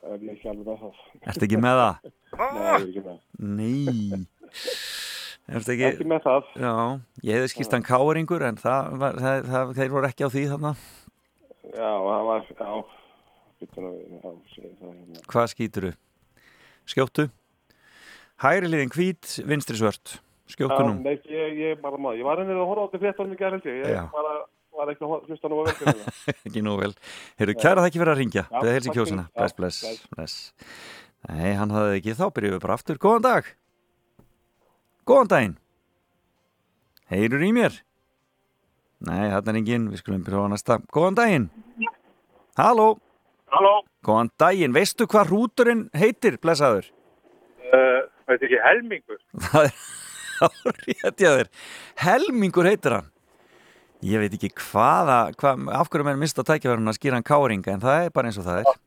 Er ég ekki alveg með það. Ertu ekki með það? Nei, ég er ekki með það. Nei Ertu ekki... Ekki með það. Já, ég hefði skýrt hann káringur en það var, það, það, þeir voru ekki á því þarna Já, það var, já. Já, hérna. Hvað skýturu? Skjóttu Hægri liðin hvít, vinstri svört Skjóttu nú Nei, ég, ég bara maður. Ég var henni að horfa á þetta fréttanum í gerð held ég. Bara var ekki að hlusta nú að þetta. Ekki nú vel Heyrðu, kæra það ekki fyrir að ringja Beða helsi fyrir. Bless, bless, bless. Nei, hann hafði ekki Þá byrjuðum við bara aftur Góðan dag Góðan daginn Heyrur í mér Nei, þarna er enginn Við skulum byrja á næsta Góðan daginn Halló. Góðan daginn Veistu hvað hrúturinn heitir, blessaður? Þetta er ekki helmingur. Það er rétt hjá þér. Helmingur heitir hann. Ég veit ekki hvaða, hvað, af hverju menn mista tækjaverðun að skýra hann káringa en það er bara eins og það er.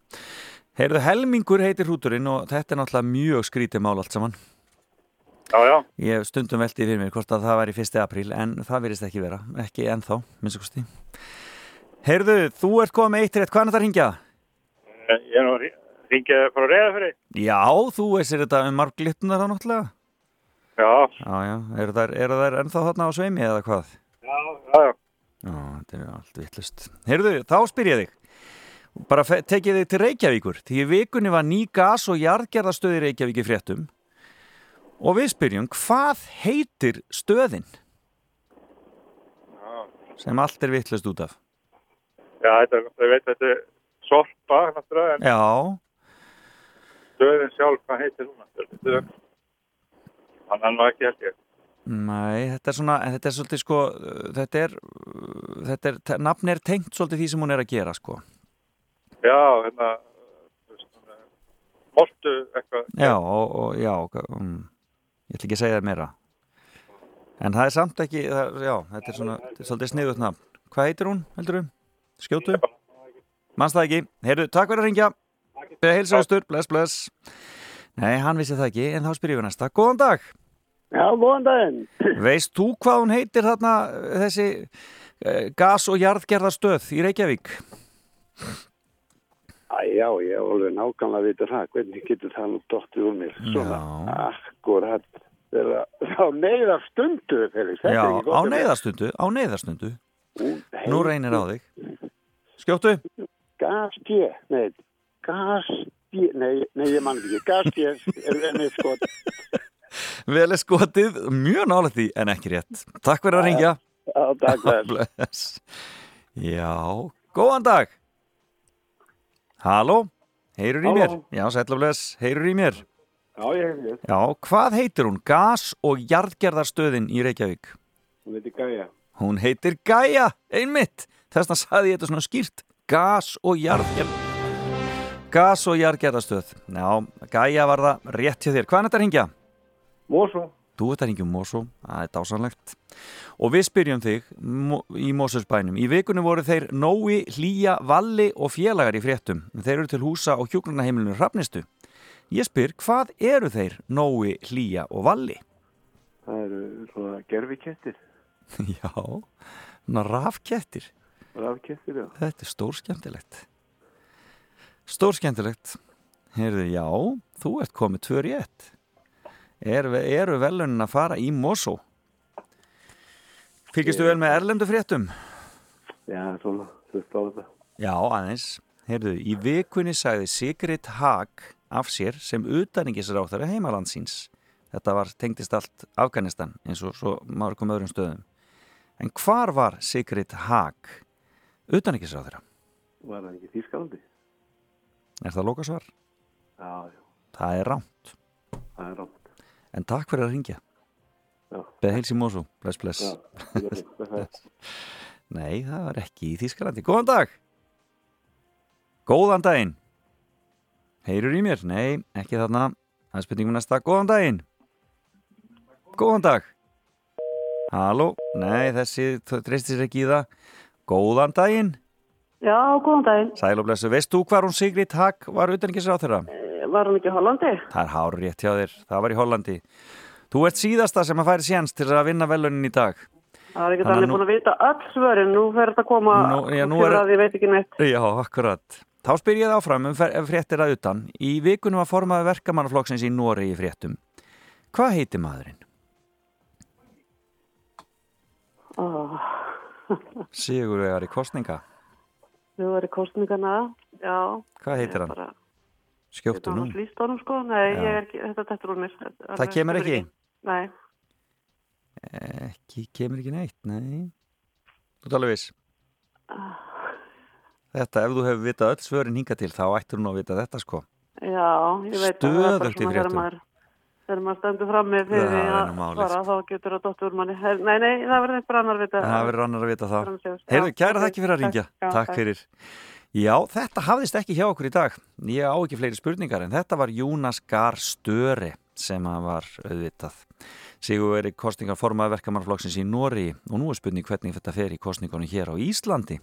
Heyrðu, helmingur heitir hrúturinn og þetta er náttúrulega mjög skrítið mál allt saman. Já, já. Ég stundum veldið fyrir mér hvort að það væri 1. apríl en það virðist ekki vera, ekki ennþá, minnst kosti. Heyrðu, þú ert komið eitt rétt, hvað er þetta að ringja? Ég er nú að ringja frá reyðafyrir. Já, þú veist þetta um marglittunar þá náttúrulega. Já. Já, já, eru þær, eru þær ennþá þarna á sveimi eða hvað? Já, já, já. Já, þetta er allt vittlust. Heyrðu, þá spyr ég þig. Bara tekið þig til Reykjavíkur. Því vikunni var ný gas og jarðgerðastöð í Reykjavík í fréttum. Og við spyrjum, hvað heitir stöðin? Sem allt er vittlust út af. Já, þetta, ég veit þetta er sorpa, náttúrulega, en Já, stöðin sjálf, hvað heitir hún? Þetta er- Hann nú ekki held ég. nei, þetta er svona, þetta er svolítið sko, þetta er, þetta er, nafn er tengt svolítið því sem hún er að gera sko. Já, hérna, Moltu eitthvað. Já, og, og já, um, ég ætla ekki að segja það meira. En það er samt ekki, það, já, þetta er svona, þetta er svolítið sniðut nafn. Hvað heitir hún, heldur þú? Skjótu? Manst það ekki? Heyrðu, takk fyrir að ringja. Beða heilsástur, bless, bless. Nei, hann vissi það ekki, en þá spyrir við næsta. Góðan dag. Já, góðan daginn. Veist þú hvað hún heitir þarna, þessi gas- og jarðgerðarstöð í Reykjavík? Já, ég hef alveg nákvæmlega að vita það. Hvernig getur það nú dottið úr mér? Svona, akkurat. Á neyðar stundu, Felix. Já, á neyðarstundu, á neyðarstundu. Nú reynir á þig. Skjóttu. Gasgé, nei, gasgé, nei, nei, ég mann ekki. Gasgé er venni skot. Vel er skotið, mjög nálega því, en ekki rétt. Takk fyrir að ringja. Já, takk. Bless. Já, góðan dag. Halló, heyrur í Halló. mér? Já, sætla bless, heyrur í mér? Já, ég hef ég. Já, hvað heitir hún? Gas- og jarðgerðarstöðin í Reykjavík? Hún heitir Gaia. Hún heitir Gaia, einmitt. Þess vegna saði ég þetta svona skýrt. Gas- og jarðgerð... Gas- og jarðgerðarstöð. Já, Gaia var það rétt hjá þér. Hvað er þetta að ringja? Mosó. Þú ert að ringja um Mosó, það er dásanlegt. Og við spyrjum þig í Moselsbænum. Í vikunni voru þeir Nói, Hlýja, Valli og félagar í fréttum. Þeir eru til húsa á hjúgrunarheimilinu Hrafnistu. Ég spyr, hvað eru þeir Nói, Hlýja og Valli? Það eru svona gerfikettir. Já, svona rafkettir. Rafkettir, já. Þetta er stór skemmtilegt. Stór skemmtilegt. Heyrðu, já, þú ert komið tvö rétt. Er, eru velunin að fara í Mosó? Fylgistu vel með erlendu fréttum? Já, svona, veist á þetta. Já, aðeins. Heyrðu, í vikunni sagði Sigrid Haag af sér sem utaningisráþara heimalandsins. Þetta var tengdist allt Afganistan eins og svo mörgum öðrum stöðum. En hvar var Sigrid Haag utaningisráþara? Var það ekki í Þýskalandi? Er það lokasvar? Já, já, Það er rámt. það er rámt. En takk fyrir að ringja. Já. Beð heils í Mosó. Bless, bless. Já. Nei, það var ekki í Þýskalandi. Góðan dag. Góðan daginn. Heyrur í mér? Nei, ekki þarna. Það er spurningum næsta. Góðan daginn. Góðan dag. Halló? Nei, þessi treystir sér ekki í það. Góðan daginn. Já, góðan daginn. Sæl og blessu. Veist þú hvar hún Sigrid Hag var utanengisráð þeirra? Var hún ekki í Hollandi? Það er hár rétt hjá þér. Það var í Hollandi. Þú ert síðasta sem að færi séns til að vinna velunin í dag. Það er ekki Þannig að allir nú- búin að vita öll svörin. Nú fer þetta að koma Nú, já, nú fyrir er- að ég veit ekki neitt. Já, akkurat. Þá spyr ég það áfram um fréttir að utan. Í vikunum var formaði verkamannaflokksins í Nóri í fréttum. Hvað heiti maðurinn? Oh. Sigurvegar í kostninga. Er í kostningana, já. Hvað heitir Ég hann? bara- Skjóttu nú. honum sko, nei, Já. er ekki, þetta úr mér. Þetta- Það kemur þetta ekki? Nei, Ekki, kemur ekki neitt, nei. Þú talar viss. Þetta, ef þú hefur vitað öll svörin hinga til, þá ættur hún að vita þetta sko. já, ég veit að það er bara svona þegar maður, stendur frammi fyrir Það því að svara, þá getur það dottur manni. Her, nei, nei, það verður eitthvað annar vita. Það verður annar að vita það. Fram sig. Heyrðu, Já, kæra þakki fyrir að takk. ringja. Já, Takk takk. fyrir. Já, þetta hafðist ekki hjá okkur í dag. Ég á ekki fleiri spurningar en þetta var Jónas Gar Störe sem að var auðvitað Sigur veri kostningar formaði verkamannaflokksins í Nóri og nú er spurning hvernig þetta fer í kostningunum hér á Íslandi.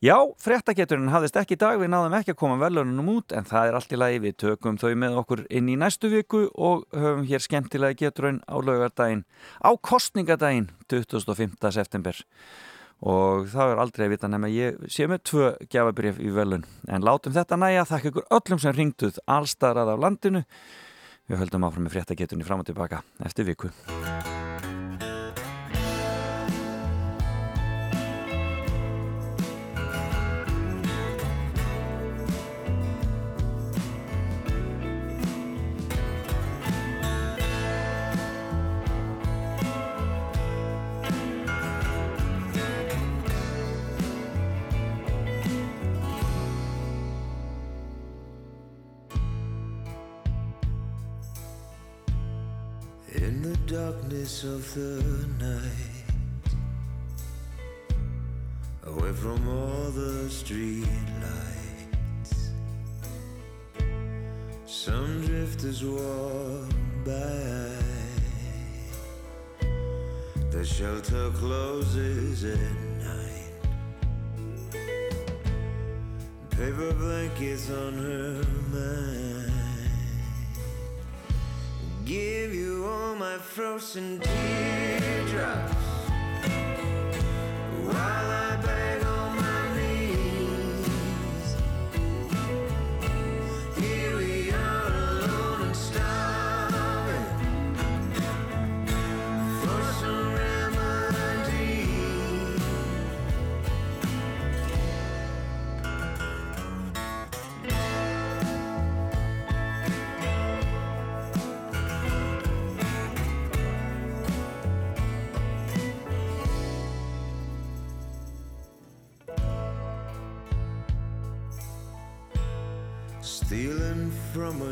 Já, fréttageturinn hafðist ekki í dag, við náðum ekki að koma velunum út en það er allt í lagi, við tökum þau með okkur inn í næstu viku og höfum hér skemmtilega geturinn á laugardaginn, á kostningadaginn 25. september og það er aldrei að vita nefn að ég sé með tvö gjafabrif í velun en látum þetta næja, þakka ykkur öllum sem ringduð allstarað af landinu. Við höldum áfram með fréttageturinn fram og tilbaka eftir viku darkness of the night, away from all the street lights, some drifters walk by. The shelter closes at night. Paper blankets on her mind give you all my frozen teardrops. While I beg on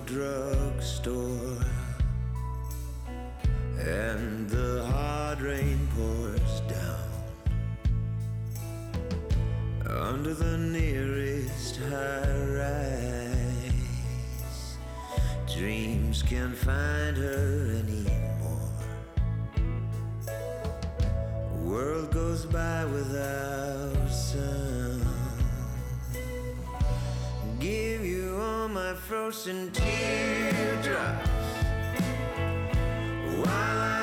drug. Frozen teardrops while I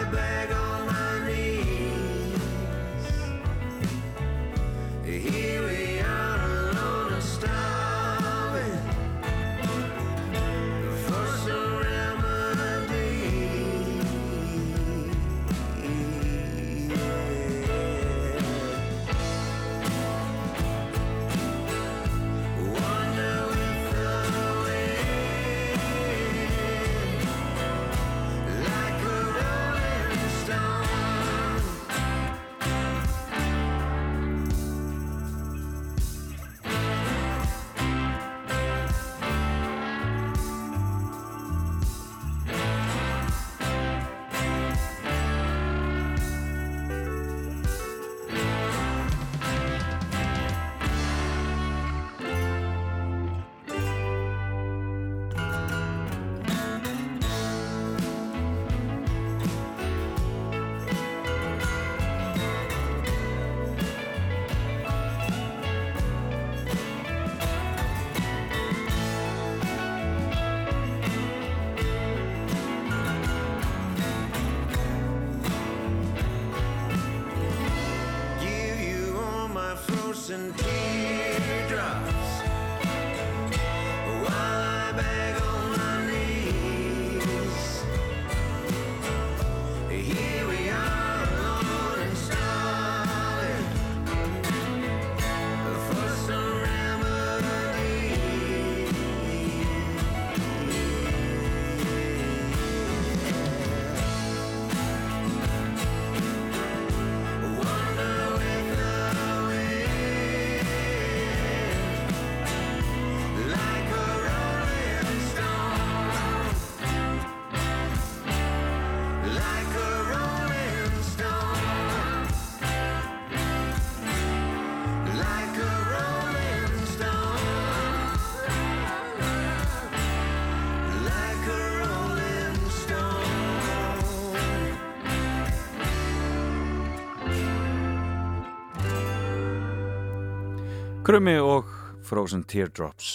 Krummi og Frozen Teardrops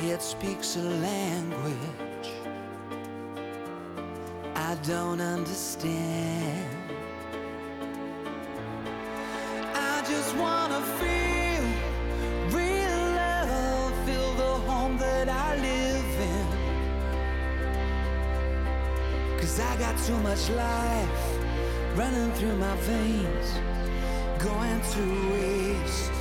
head speaks a language I don't understand. I just wanna feel real love, feel the home that I live in. Cause I got too much life running through my veins, going to waste.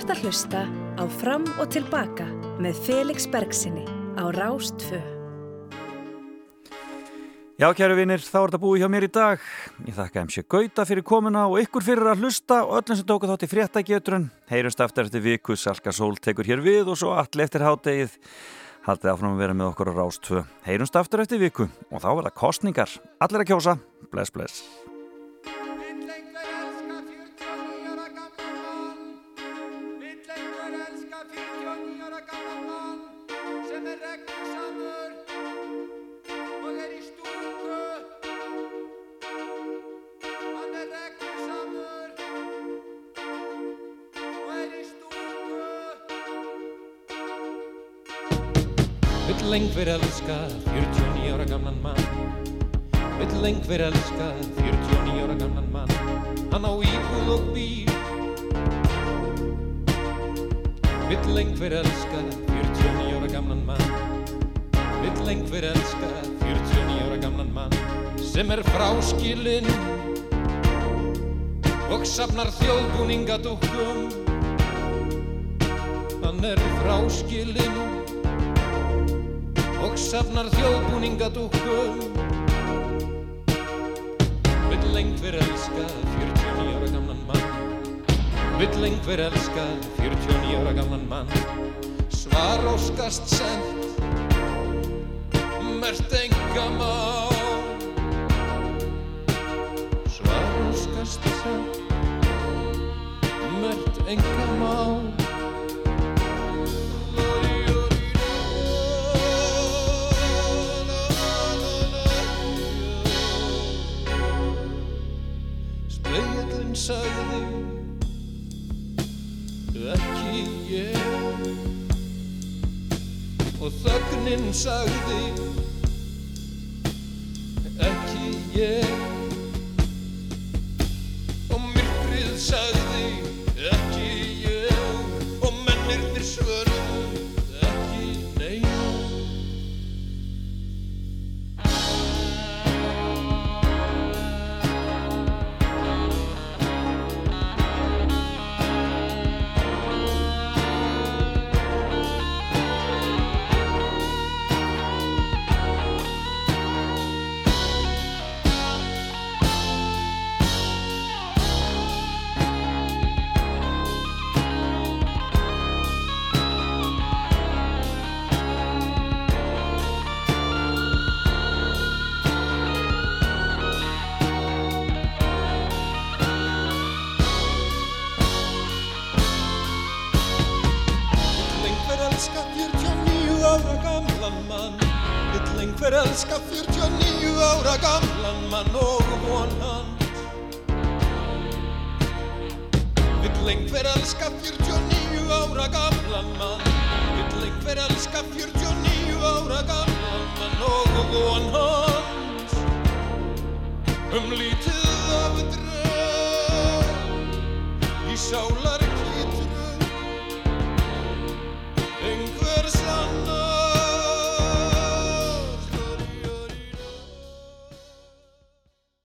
Ert að hlusta á Fram og Tilbaka með Felix Bergsinni á Rástfö. Já, kæru vinnir, þá er þetta búið hjá mér í dag. Ég þakka MC Gauta fyrir komuna og ykkur fyrir að hlusta og öllum sem tóku þátt í fréttageturinn. Heyrumst aftur eftir viku, Salka Sól tekur hér við og svo allir eftir hádegið. Haldið áfram að vera með okkur á Rástfö. Heyrumst aftur eftir viku og þá verða kostningar. Allir að kjósa. Bless, bless. Einhver elska 49 ára gamlan mann. Vill einhver elska 49 ára gamlan mann. Hann á íbúð og bíl. Vill einhver elska 49 ára gamlan mann. Vill einhver elska 49 ára gamlan mann sem er fráskilinn og safnar þjóðbúningadúkkum Hann er fráskilinn og safnar þjóðbúningadúkum Vill einhver elska 49 ára gamlan mann. Vill einhver elska 49 ára gamlan mann. Svar óskast sent Mert enga má. Svar óskast sent Mert enga má þögnin